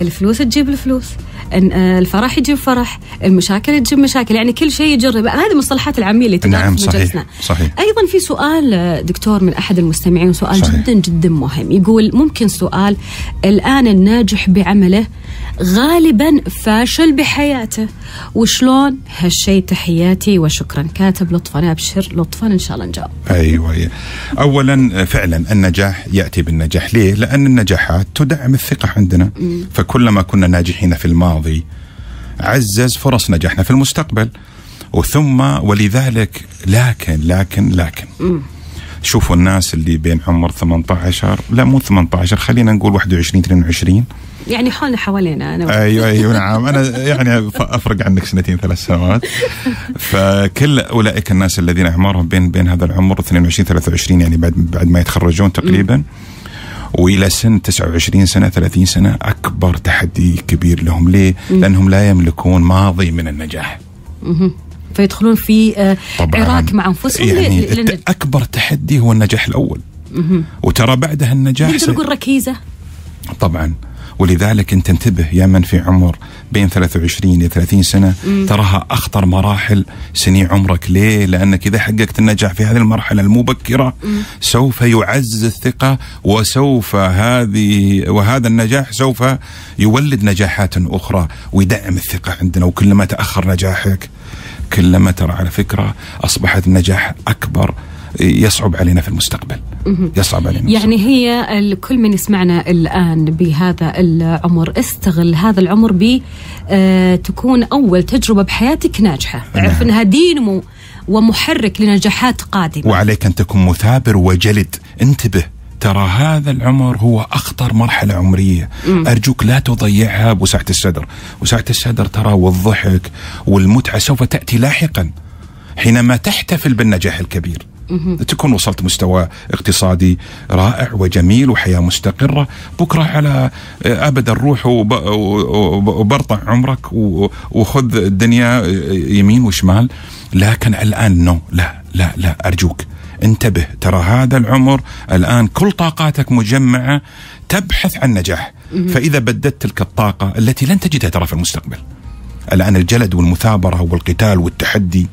الفلوس تجيب الفلوس آه، الفرح يجيب فرح المشاكل تجيب مشاكل يعني كل شيء يجرب هذه المصطلحات العامية اللي تدار نعم، في صحيح، مجلسنا صحيح. أيضا في سؤال آه، دكتور من أحد المستمعين سؤال صحيح. جدا جدا مهم يقول ممكن سؤال الآن الناجح بعمله غالبا فاشل بحياته. وشلون؟ هالشيء تحياتي وشكرا. كاتب لطفا أبشر لطفا إن شاء الله نجاوب. أيوه أيوة. اولا آه، فعلا النجاح يأتي بالنجاح. ليه؟ لأن النجاحات تدعم الثقة عندنا. فكلما كنا ناجحين في الماضي عزز فرص نجاحنا في المستقبل. وثم ولذلك لكن لكن لكن. شوفوا الناس اللي بين عمر 18 لا مو 18 خلينا نقول 21 22 يعني حولنا حوالينا أنا أيوه أيوه نعم. أنا يعني أفرق عنك سنتين ثلاث سنوات. فكل أولئك الناس الذين أعمارهم بين بين هذا العمر 22 23 يعني بعد بعد ما يتخرجون تقريبا وإلى سن 29 سنة 30 سنة أكبر تحدي كبير لهم. ليه؟ لأنهم لا يملكون ماضي من النجاح. فيدخلون في آه، عراك مع أنفسهم يعني أكبر تحدي هو النجاح الأول. وترى بعدها النجاح نقدر نقول ركيزة. طبعا. ولذلك أنت انتبه يا من في عمر بين 23 إلى 30 سنة تراها أخطر مراحل سنين عمرك. ليه؟ لأنك إذا حققت النجاح في هذه المرحلة المبكرة سوف يعزز الثقة وسوف هذه وهذا النجاح سوف يولد نجاحات أخرى ويدعم الثقة عندنا وكلما تأخر نجاحك كلما ترى على فكرة أصبحت النجاح أكبر يصعب علينا في المستقبل. يصعب علينا يعني هي ال- كل من يسمعنا الآن بهذا العمر استغل هذا العمر ب آه، تكون أول تجربة بحياتك ناجحة. نعم. اعرف أنها دينمو ومحرك لنجاحات قادمة. وعليك أن تكون مثابر وجلد. انتبه. ترى هذا العمر هو أخطر مرحلة عمرية. أرجوك لا تضيعها بوسعة الصدر. وسعة الصدر ترى والضحك والمتعة سوف تأتي لاحقا حينما تحتفل بالنجاح الكبير. تكون وصلت مستوى اقتصادي رائع وجميل وحياة مستقرة. بكرة على أبد الروح وب- وب- وبرطع عمرك وخذ الدنيا يمين وشمال. لكن الآن نو لا لا لا أرجوك. انتبه ترى هذا العمر الآن كل طاقاتك مجمعة تبحث عن نجاح. فإذا بددت تلك الطاقة التي لن تجدها ترى في المستقبل الآن الجلد والمثابرة والقتال والتحدي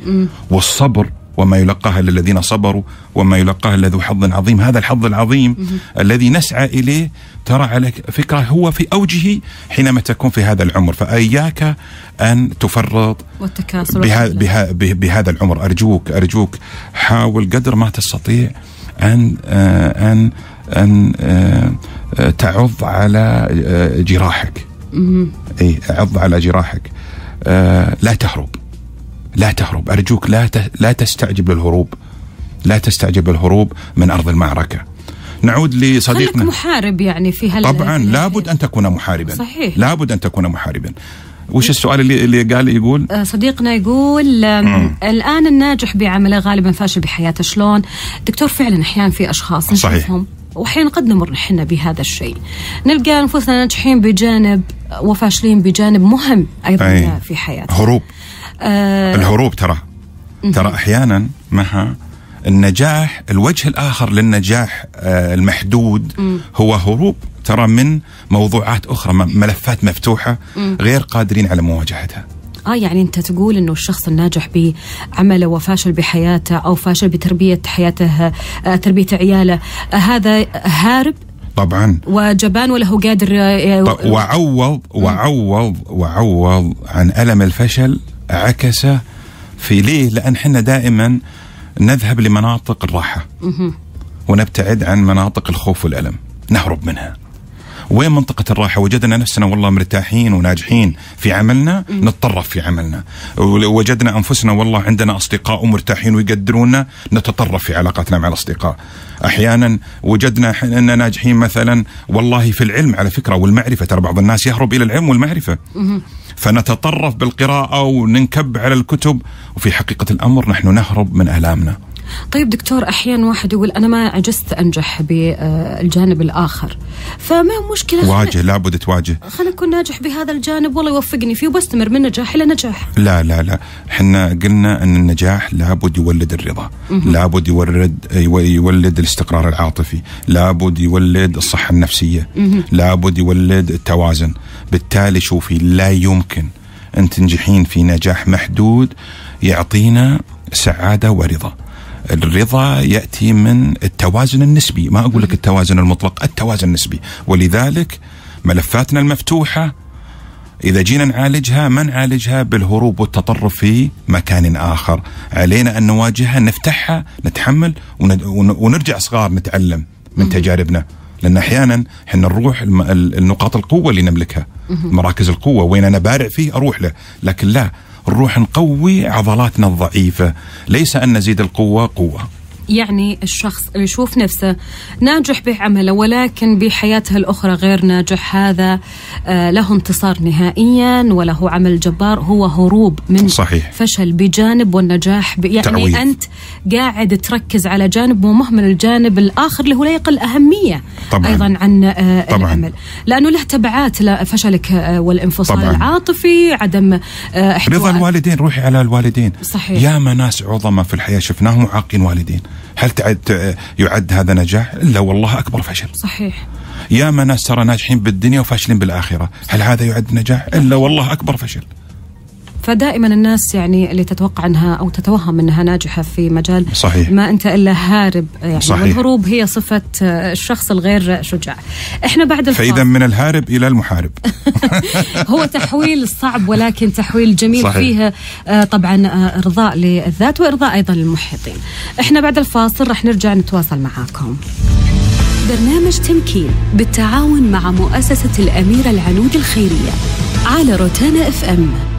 والصبر وما يلقاها للذين صبروا وما يلقاها لذو حظ عظيم. هذا الحظ العظيم الذي نسعى إليه ترى على فكرة هو في أوجه حينما تكون في هذا العمر. فإياك أن تفرط والتكاسل بها. بها به- بهذا العمر. أرجوك أرجوك حاول قدر ما تستطيع أن آه، أن أن آه، تعض على آه، جراحك. اي عض على جراحك. آه لا تهرب. لا تهرب. أرجوك لا لا تستعجب للهروب. لا تستعجب الهروب من أرض المعركة. نعود لصديقنا. محارب يعني في هال طبعا لابد أن تكون محاربا. صحيح. لابد أن تكون محاربا. وش السؤال اللي اللي قال يقول؟ آه، صديقنا يقول آم، الآن الناجح بعمله غالبا فاشل بحياته. شلون؟ دكتور فعلا أحيانا في أشخاص. صحيح. نشوفهم واحيانا قد نمر نحن بهذا الشيء. نلقى أنفسنا ناجحين بجانب وفاشلين بجانب مهم أيضا أي. في حياتنا. هروب. آه الهروب ترى. ترى أحيانا مها النجاح الوجه الآخر للنجاح آه، المحدود هو هروب. ترى من موضوعات أخرى ملفات مفتوحة غير قادرين على مواجهتها. آه يعني أنت تقول إنه الشخص الناجح بعمله وفاشل بحياته أو فاشل بتربية حياته آه تربية عياله آه هذا هارب؟ طبعا. وجبان ولا هو قادر وعوض وعوض وعوض عن ألم الفشل عكسه في ليه؟ لأن إحنا دائما نذهب لمناطق الراحة. ونبتعد عن مناطق الخوف والألم. نهرب منها. وين منطقة الراحة؟ وجدنا نفسنا والله مرتاحين وناجحين في عملنا نتطرف في عملنا. وجدنا أنفسنا والله عندنا أصدقاء ومرتاحين ويقدرونا نتطرف في علاقاتنا مع الأصدقاء. أحيانا وجدنا أننا ناجحين مثلا والله في العلم على فكرة والمعرفة ترى بعض الناس يهرب إلى العلم والمعرفة. فنتطرف بالقراءة وننكب على الكتب. وفي حقيقة الأمر نحن نهرب من آلامنا طيب دكتور أحيانا واحد يقول أنا ما عجزت أنجح بالجانب الآخر. فما مشكلة واجه لابد تواجه. خلنا نكون ناجح بهذا الجانب والله يوفقني فيه وبستمر من نجاح إلى نجاح. لا لا لا. إحنا قلنا أن النجاح لابد يولد الرضا. لابد يولد يو- يولد الاستقرار العاطفي. لابد يولد الصحة النفسية. لابد يولد التوازن. بالتالي شوفي لا يمكن أن تنجحين في نجاح محدود يعطينا سعادة ورضا. الرضا يأتي من التوازن النسبي. ما أقول لك التوازن المطلق التوازن النسبي. ولذلك ملفاتنا المفتوحة إذا جينا نعالجها ما نعالجها بالهروب والتطرف في مكان آخر. علينا أن نواجهها نفتحها نتحمل ون- ون- ونرجع صغار نتعلم من تجاربنا. لأن أحيانا إحنا نروح النقاط القوة اللي نملكها مراكز القوة وين أنا بارع فيه أروح له. لكن لا نروح نقوي عضلاتنا الضعيفة. ليس أن نزيد القوة قوة. يعني الشخص اللي يشوف نفسه ناجح بعمله ولكن بحياته الأخرى غير ناجح هذا آه، له انتصار نهائيا وله عمل جبار هو هروب من صحيح. فشل بجانب والنجاح ب... يعني تعويض. أنت قاعد تركز على جانب ومهمل الجانب الآخر اللي هو لا يقل أهمية طبعاً. أيضا عن آه، طبعاً. العمل لأنه له تبعات لا- فشلك آه، والانفصال طبعاً. العاطفي عدم احتواء رضا الوالدين روحي على الوالدين صحيح. ياما ناس عظماء في الحياة شفناهم عاقين والدين هل تعد يعد هذا نجاح؟ إلا والله أكبر فشل. صحيح. ياما ناس ترى ناجحين بالدنيا وفاشلين بالآخرة هل هذا يعد نجاح؟ إلا والله أكبر فشل. فدائما الناس يعني اللي تتوقع أنها أو تتوهم أنها ناجحة في مجال صحيح. ما أنت إلا هارب يعني صحيح. والهروب هي صفة الشخص الغير شجاع. إحنا بعد الفاصل فإذا من الهارب إلى المحارب هو تحويل صعب ولكن تحويل جميل صحيح. فيه آه، طبعا آه، إرضاء للذات وإرضاء أيضا للمحيطين. إحنا بعد الفاصل راح نرجع نتواصل معاكم. برنامج تمكين بالتعاون مع مؤسسة الأميرة العنود الخيرية على روتانا إف إم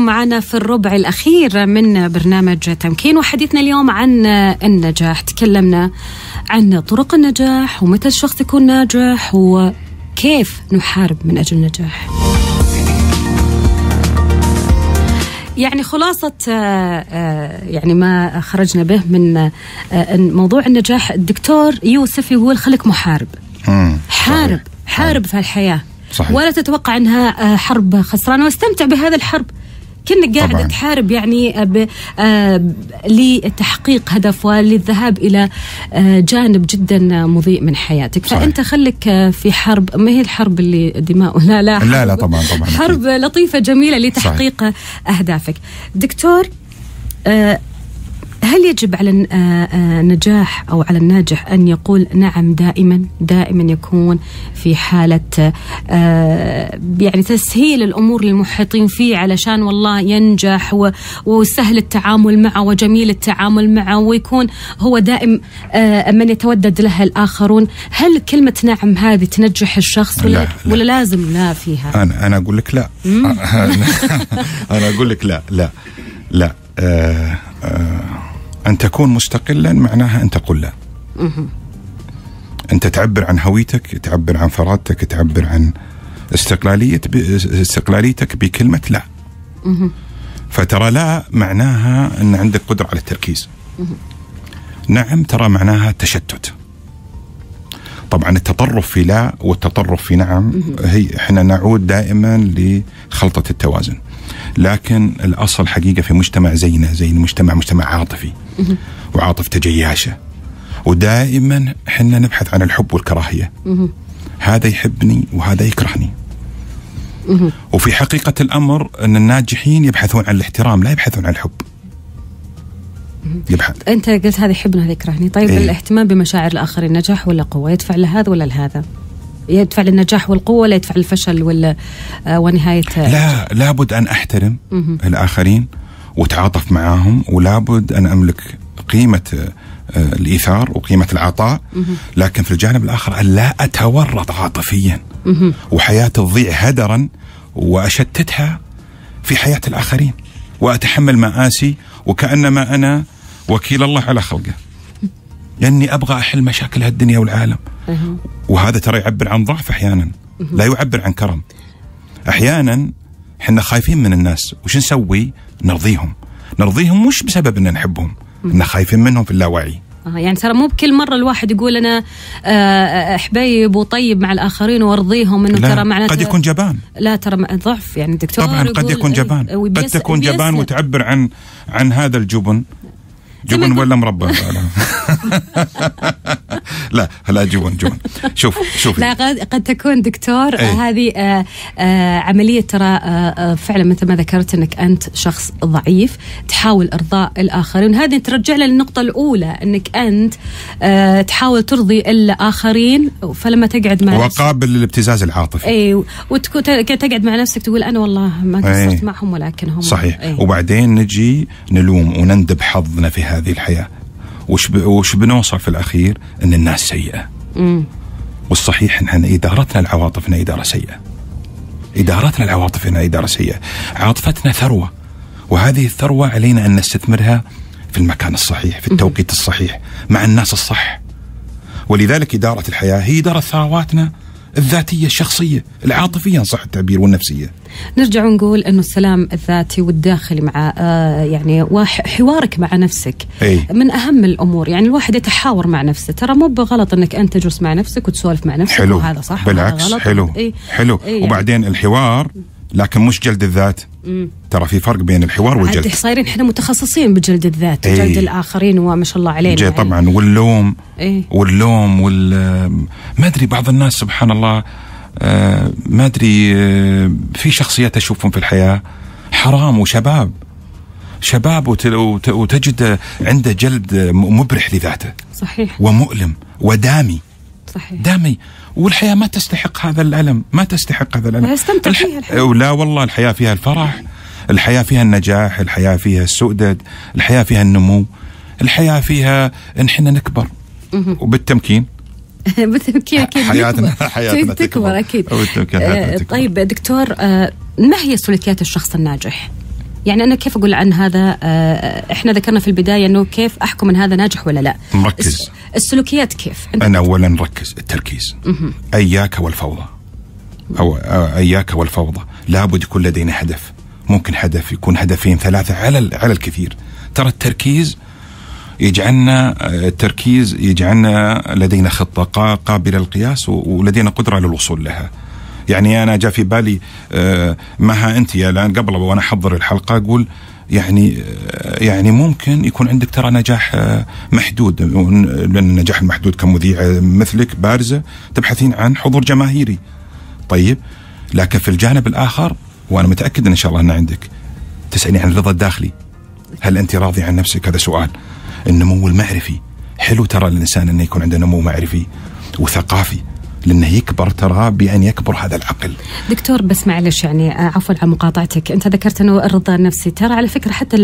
يحييكم معنا في الربع الأخير من برنامج تمكين وحديثنا اليوم عن النجاح تكلمنا عن طرق النجاح ومتى الشخص يكون ناجح وكيف نحارب من أجل النجاح يعني خلاصة آه، آه، يعني ما خرجنا به من آه، موضوع النجاح الدكتور يوسف يقول خليك محارب. حارب. حارب في الحياة صحيح. ولا تتوقع إنها حرب خسرانة واستمتع بهذا الحرب كأنك قاعد طبعاً. تحارب يعني آه، ب- آه، لتحقيق هدف وللذهاب إلى آه، جانب جدا مضيء من حياتك صحيح. فأنت خليك آه، في حرب ما هي الحرب اللي دماء لا لا لا، لا، حرب- طبعاً، طبعاً،. حرب لطيفة جميلة لتحقيق أهدافك دكتور هل يجب على الن- آه، آه، النجاح أو على الناجح أن يقول نعم دائما دائما يكون في حالة آه، يعني تسهيل الأمور للمحيطين فيه علشان والله ينجح وسهل التعامل معه وجميل التعامل معه ويكون هو دائم من يتودد له الآخرون. هل كلمة نعم هذه تنجح الشخص ولا لا، لا. ولا لازم لا فيها؟ أنا أنا أقول لك لا. أنا أقول لك لا لا لا آه آه تكون مستقلا معناها ان تقول لا أنت تعبر عن هويتك تعبر عن فرادتك تعبر عن استقلالية ب- استقلاليتك بكلمة لا. فترى لا معناها أن عندك قدرة على التركيز. نعم ترى معناها تشتت. طبعا التطرف في لا والتطرف في نعم هي إحنا نعود دائما لخلطة التوازن. لكن الأصل حقيقة في مجتمع زينا زي المجتمع مجتمع عاطفي. وعاطفته جياشه ودائما إحنا نبحث عن الحب والكراهية. هذا يحبني وهذا يكرهني. وفي حقيقة الأمر أن الناجحين يبحثون عن الاحترام لا يبحثون عن الحب. يبحث. أنت قلت هذا يحبني وهذا يكرهني. طيب إيه. الاهتمام بمشاعر الآخرين نجاح ولا قوة؟ يدفع لهذا ولا لهذا يدفع للنجاح والقوة ولا يدفع للفشل ولا آه ونهاية لا لابد أن أحترم الآخرين وتعاطف معاهم ولابد أن أملك قيمة آه، الإيثار وقيمة العطاء. لكن في الجانب الآخر أن لا أتورط عاطفيا. وحياتي تضيع هدرا وأشتتها في حياة الآخرين. وأتحمل مآسي وكأنما أنا وكيل الله على خلقه. لأني أبغى أحل مشاكل هالدنيا والعالم. وهذا ترى يعبر عن ضعف أحيانا. لا يعبر عن كرم. أحيانا إحنا خايفين من الناس. وش نسوي؟ نرضيهم. نرضيهم مش بسبب إن نحبهم. ان خايفين منهم في اللاوعي. آه يعني ترى مو بكل مرة الواحد يقول أنا آه، حبيب وطيب مع الآخرين وأرضيهم إنه ترى معناته قد يكون جبان. لا ترى ضعف. يعني الدكتور طبعا قد يكون جبان. إيه، قد وبيس- تكون جبان. وتعبر عن عن هذا الجبن. جبن ولا مربى؟ لا لا جبن جبن. شوف شوفي لا قد, قد تكون دكتور. إيه. آه هذه آه آه عملية ترى آه آه فعلا مثل ما ذكرت إنك أنت شخص ضعيف تحاول إرضاء الآخرين. هذه ترجع للنقطة الأولى إنك أنت آه تحاول ترضي الآخرين فلما تقعد مع وقابل للابتزاز العاطفي. اي وتكون تقعد مع نفسك تقول أنا والله ما قصرت إيه. معهم ولكن هم صحيح. إيه. وبعدين نجي نلوم وندب حظنا في هذه الحياة؟ وش ب... وش بنوصل في الأخير؟ إن الناس سيئة. مم. والصحيح إن إدارتنا لعواطفنا إدارة سيئة. إدارتنا لعواطفنا إدارة سيئة. عاطفتنا ثروة. وهذه الثروة علينا أن نستثمرها في المكان الصحيح في التوقيت الصحيح مع الناس الصح. ولذلك إدارة الحياة هي إدارة ثرواتنا. الذاتية الشخصية العاطفية إن صح التعبير والنفسية. نرجع ونقول إنه السلام الذاتي والداخلي مع آه يعني حوارك مع نفسك أي. من أهم الأمور. يعني الواحد يتحاور مع نفسه. ترى مو بغلط إنك أنت تجلس مع نفسك وتسولف مع نفسك. حلو. وهذا صح وهذا بالعكس غلط. حلو. إيه. حلو. يعني. وبعدين الحوار لكن مش جلد الذات. ترى في فرق بين الحوار والجلد. صايرين إحنا متخصصين بجلد الذات إيه. جلد الآخرين وما شاء الله علينا يعني. طبعا واللوم. إيه. واللوم وال ما أدري بعض الناس سبحان الله آه، ما أدري آه، في شخصيات أشوفهم في الحياة حرام وشباب. شباب وت- وت- وتجد عنده جلد مبرح لذاته. صحيح. ومؤلم ودامي. صحيح دامي والحياة ما تستحق هذا الألم ما تستحق هذا الألم ويستمتع فيها الحياة. لا والله الحياة فيها الفرح الحياة فيها النجاح الحياة فيها السؤدد الحياة فيها النمو الحياة فيها إن إحنا نكبر وبالتمكين بالتمكين أكيد حياتنا-. حياتنا تكبر تكبر. أكيد آه،. طيب دكتور آه، ما هي سلوكيات الشخص الناجح؟ يعني أنا كيف أقول عن هذا؟ آه، إحنا ذكرنا في البداية إنه كيف أحكم إن هذا ناجح ولا لا. مركز. الس- السلوكيات كيف؟ أنا اولا نركز التركيز. أياك والفوضى. أو آه، أياك والفوضى. لابد يكون لدينا هدف. ممكن هدف يكون هدفين ثلاثة على على الكثير. ترى التركيز يجعلنا آه، التركيز يجعلنا لدينا خطة قا- قابلة للقياس ولدينا قدرة للوصول لها. يعني أنا جاء في بالي آه، مها أنت يا الان قبل وأنا أحضر الحلقة أقول يعني آه، يعني ممكن يكون عندك ترى نجاح آه، محدود. لأن النجاح المحدود كمذيعه مثلك بارزة تبحثين عن حضور جماهيري. طيب لكن في الجانب الآخر وأنا متأكد إن شاء الله ان عندك تسالني عن الرضا الداخلي. هل أنت راضي عن نفسك؟ هذا سؤال. النمو المعرفي. حلو ترى الإنسان إنه يكون عنده نمو معرفي وثقافي. لأنه يكبر ترى بأن يكبر هذا العقل دكتور بس معلش يعني آه، عفوا عن مقاطعتك أنت ذكرت أنه الرضا النفسي ترى على فكرة حتى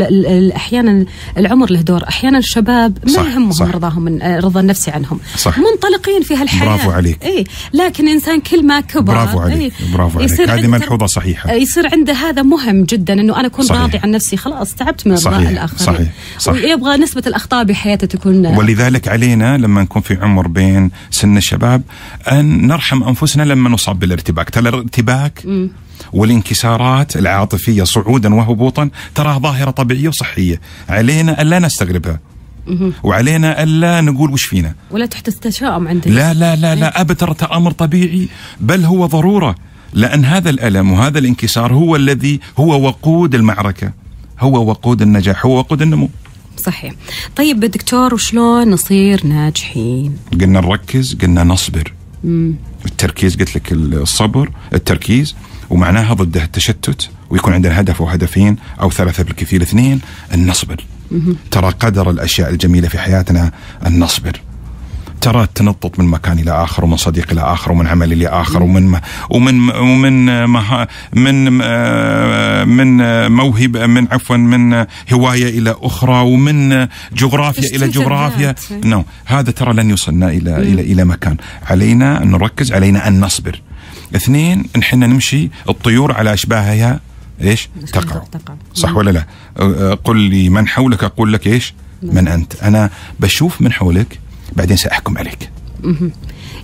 أحيانا العمر له دور أحيانا الشباب ما صح، يهمهم صح. رضاهم من آه، الرضا النفسي عنهم صح. منطلقين في هالحياة برافو عليك. اي لكن إنسان كل ما كبر برافو عليك إيه، برافو عليك يصير هذه ملحوظة صحيحة يصير عنده هذا مهم جدا إنه أنا أكون صحيح. راضي عن نفسي خلاص تعبت من صحيح، الاخرين صحيح، صح. ويبغى نسبة الأخطاء بحياته تكون ولذلك علينا لما نكون في عمر بين سن الشباب أن نرحم أنفسنا لما نصاب بالارتباك، ترى الارتباك والانكسارات العاطفية صعودا وهبوطا تراها ظاهرة طبيعية وصحية، علينا الا نستغربها. وعلينا الا نقول وش فينا. ولا تحدث تشاؤم عندك. لا لا لا لا ابد ترى أمر طبيعي. بل هو ضرورة لأن هذا الألم وهذا الانكسار هو الذي هو وقود المعركة. هو وقود النجاح هو وقود النمو. صحيح. طيب دكتور وشلون نصير ناجحين؟ قلنا نركز قلنا نصبر. التركيز قلت لك الصبر التركيز ومعناها ضده التشتت ويكون عندنا هدف وهدفين أو ثلاثة بالكثير اثنين ان نصبر ترى قدر الأشياء الجميلة في حياتنا ان نصبر ترى التنطط من مكان إلى آخر ومن صديق إلى آخر ومن عمل إلى آخر ومن ومن ومن مها من من موهبه من عفوا من هواية إلى أخرى ومن جغرافيا إلى جغرافيا. الذات. نو هذا ترى لن يوصلنا إلى إلى إلى مكان. علينا أن نركز علينا أن نصبر. اثنين نحن نمشي الطيور على أشباهها إيش؟ تقع. صح ولا لا؟ قل لي من حولك أقول لك إيش؟ من أنت. أنا بشوف من حولك بعدين سأحكم عليك.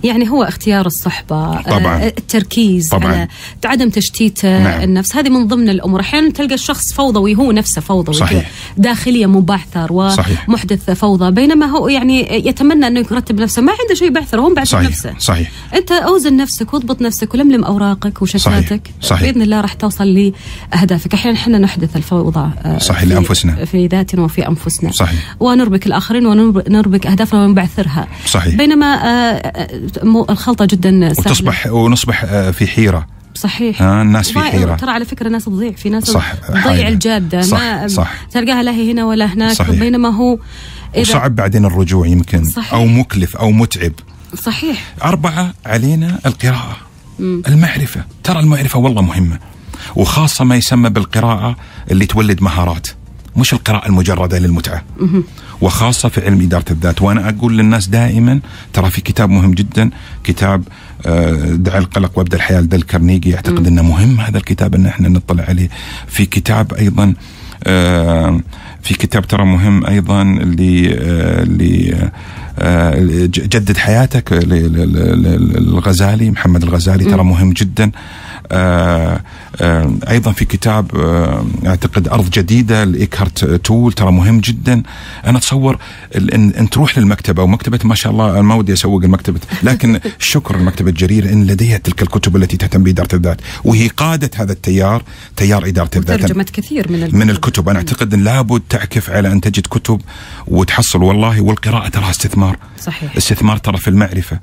يعني هو اختيار الصحبة طبعاً. آه، التركيز طبعاً. على عدم تشتيت آه، نعم. النفس هذه من ضمن الأمور أحيانا تلقى الشخص فوضوي هو نفسه فوضوي صحيح. داخليا مبعثر صحيح. ومحدث فوضى بينما هو يعني يتمنى أنه يرتب نفسه ما عنده شيء بعثر هو مبعثر صحيح نفسه صحيح أنت أوزن نفسك واضبط نفسك ولملم أوراقك وشتاتك صحيح. بإذن الله راح توصل لأهدافك أحيانا إحنا نحدث الفوضى آه، صحيح، في- لأنفسنا. في ذاتنا وفي أنفسنا صحيح. ونربك الآخرين ونربك أهدافنا ونبعثرها صحيح. بينما الخلطة جدا سهلة. وتصبح ونصبح آه، في حيرة. صحيح. ها، الناس في حيرة. ترى على فكرة ناس تضيع في ناس صح، تضيع. الجادة. صح، ما صح. تلقاها لا هي هنا ولا هناك صحيح. بينما هو إذا وصعب بعدين الرجوع يمكن صحيح. أو مكلف أو متعب. صحيح. أربعة علينا القراءة. المعرفة. ترى المعرفة والله مهمة. وخاصة ما يسمى بالقراءة اللي تولد مهارات مش القراءة المجردة للمتعة. وخاصة في علم إدارة الذات. وأنا أقول للناس دائما ترى في كتاب مهم جدا كتاب آه، دع القلق وابدأ الحياة لدل كارنيجي. يعتقد أنه مهم هذا الكتاب أن إحنا نطلع عليه. في كتاب أيضا آه، في كتاب ترى مهم أيضا اللي اللي آه، جدد حياتك ل- ل- ل- الغزالي محمد الغزالي ترى مهم جدا. أيضا في كتاب آه، أعتقد أرض جديدة لإيكهارت تول ترى مهم جدا. أنا أتصور ان تروح للمكتبة ومكتبه ما شاء الله ما ودي أسوق المكتبة لكن شكر لمكتبه جرير إن لديها تلك الكتب التي تهتم بإدارة الذات وهي قادت هذا التيار تيار إدارة الذات. ترجمت كثير من من الكتب. أنا أعتقد إن لابد تعكف على أن تجد كتب وتحصل والله والقراءة ترى استثمار. صحيح. استثمار ترى في المعرفة.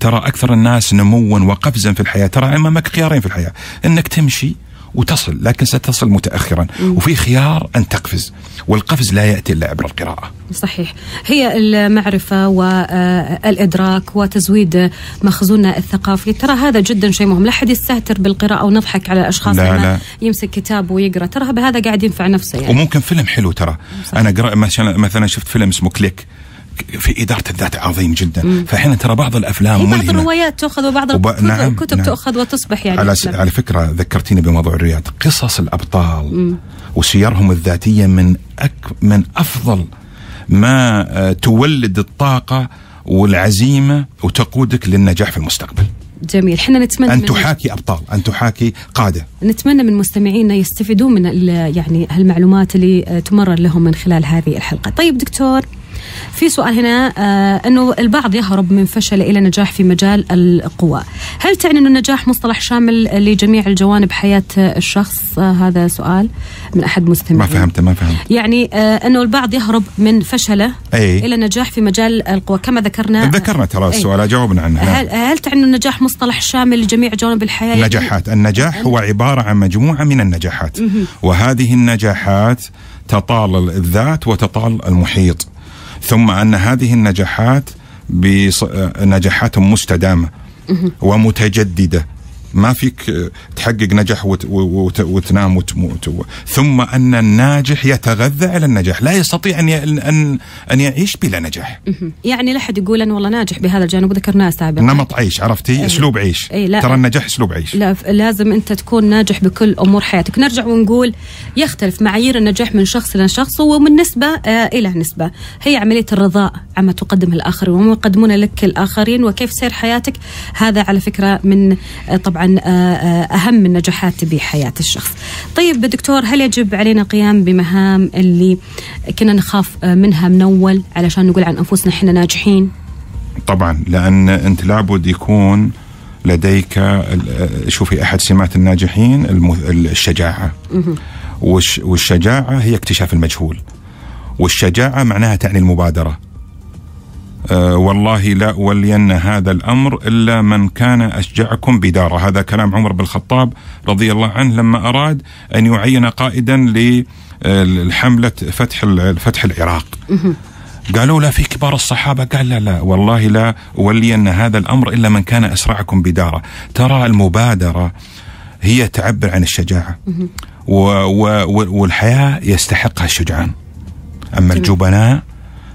ترى أكثر الناس نموا وقفزا في الحياة ترى امامك خيارين في الحياة. إنك تمشي وتصل لكن ستصل متاخرا. وفي خيار أن تقفز والقفز لا يأتي إلا عبر القراءة. صحيح. هي المعرفة والإدراك وتزويد مخزوننا الثقافي. ترى هذا جدا شيء مهم. لا أحد يستهتر بالقراءة ونضحك على الأشخاص لا، لا. يمسك كتاب ويقرأ. ترى بهذا قاعد ينفع نفسه يعني. وممكن فيلم حلو ترى. أنا قرأ مثلا شفت فيلم اسمه كليك. في إدارة الذات عظيم جدا. فأحيانا ترى بعض الأفلام هي بعض ملهمة. الروايات تؤخذ وبعض وب- الكتب, نعم، نعم. تؤخذ وتصبح يعني على س... على فكرة ذكرتيني بموضوع الرياض. قصص الأبطال وسيرهم الذاتية من أك... من أفضل ما آه، تولد الطاقة والعزيمة وتقودك للنجاح في المستقبل. جميل. إحنا نتمنى أن من تحاكي أبطال أن تحاكي قادة. نتمنى من مستمعينا يستفيدون من ال- يعني هالمعلومات اللي آه، تمرر لهم من خلال هذه الحلقة. طيب دكتور. في سؤال هنا آه إنه البعض يهرب من فشل إلى نجاح في مجال القوى، هل تعني إنه النجاح مصطلح شامل لجميع الجوانب حياة آه، الشخص؟ آه هذا سؤال من أحد مستمعين. ما فهمت ما فهمت يعني آه إنه البعض يهرب من فشله أي. إلى نجاح في مجال القوى كما ذكرنا ذكرنا ترى. السؤال جاوبنا عنه نعم. هل هل تعني إنه النجاح مصطلح شامل لجميع جوانب الحياة؟ يعني نجاحات النجاح هو عبارة عن مجموعة من النجاحات وهذه النجاحات تطال الذات وتطال المحيط ثم أن هذه النجاحات بص... نجاحات مستدامة ومتجددة. ما فيك آه، تحقق نجاح وت... وت... وتنام وتموت. ثم أن الناجح يتغذى على النجاح. لا يستطيع ي... أن أن يعيش بلا نجاح. يعني لا أحد يقول أنا والله ناجح بهذا الجانب وذكرناه سابقا. نمط عيش عرفتي؟ أسلوب عيش. أي، لا. ترى النجاح أسلوب عيش. لا لازم أنت تكون ناجح بكل أمور حياتك. نرجع ونقول يختلف معايير النجاح من شخص إلى شخص ومن نسبة آه إلى نسبة. هي عملية الرضاء عما تقدمه الاخرين وما يقدمون لك الآخرين وكيف سير حياتك. هذا على فكرة من آه طبعا آه آه أهم النجاحات بحياه الشخص. طيب دكتور هل يجب علينا القيام بمهام اللي كنا نخاف آه منها من أول علشان نقول عن أنفسنا إحنا ناجحين؟ طبعا لأن أنت لابد يكون لديك شوفي أحد سمات الناجحين الم- الشجاعة. والش- والشجاعة هي اكتشاف المجهول. والشجاعة معناها تعني المبادرة. أه والله لا أولين هذا الأمر إلا من كان أشجعكم بداره. هذا كلام عمر بن الخطاب رضي الله عنه لما أراد أن يعين قائدا للحملة فتح ال- فتح العراق. قالوا لا في كبار الصحابة. قال لا لا والله لا أولين هذا الأمر إلا من كان أسرعكم بداره. ترى المبادرة هي تعبر عن الشجاعة. و و والحياة يستحقها الشجعان. أما الجبناء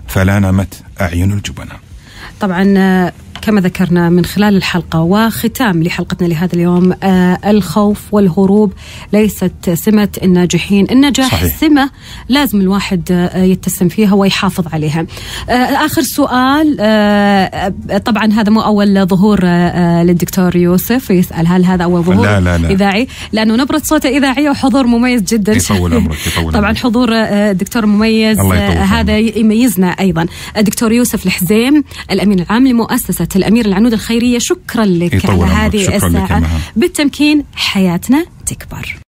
فلا نامت أعين الجبناء طبعا آه، كما ذكرنا من خلال الحلقة وختام لحلقتنا لهذا اليوم آه الخوف والهروب. ليست سمة الناجحين. النجاح صحيح. سمة لازم الواحد آه يتسم فيها ويحافظ عليها. آه آخر سؤال آه طبعا هذا مو أول ظهور للدكتور يوسف يسأل هل هذا أول ظهور لا، لا، لا. إذاعي؟ لأنه نبرة صوته إذاعية وحضور مميز جدا. يطول عمرك، يطول طبعا. حضور آه، دكتور مميز آه، هذا يميزنا أيضا. الدكتور يوسف الحزيم الأمين العام لمؤسسه الأمير العنود الخيرية شكرا لك على. هذه مها. بالتمكين حياتنا تكبر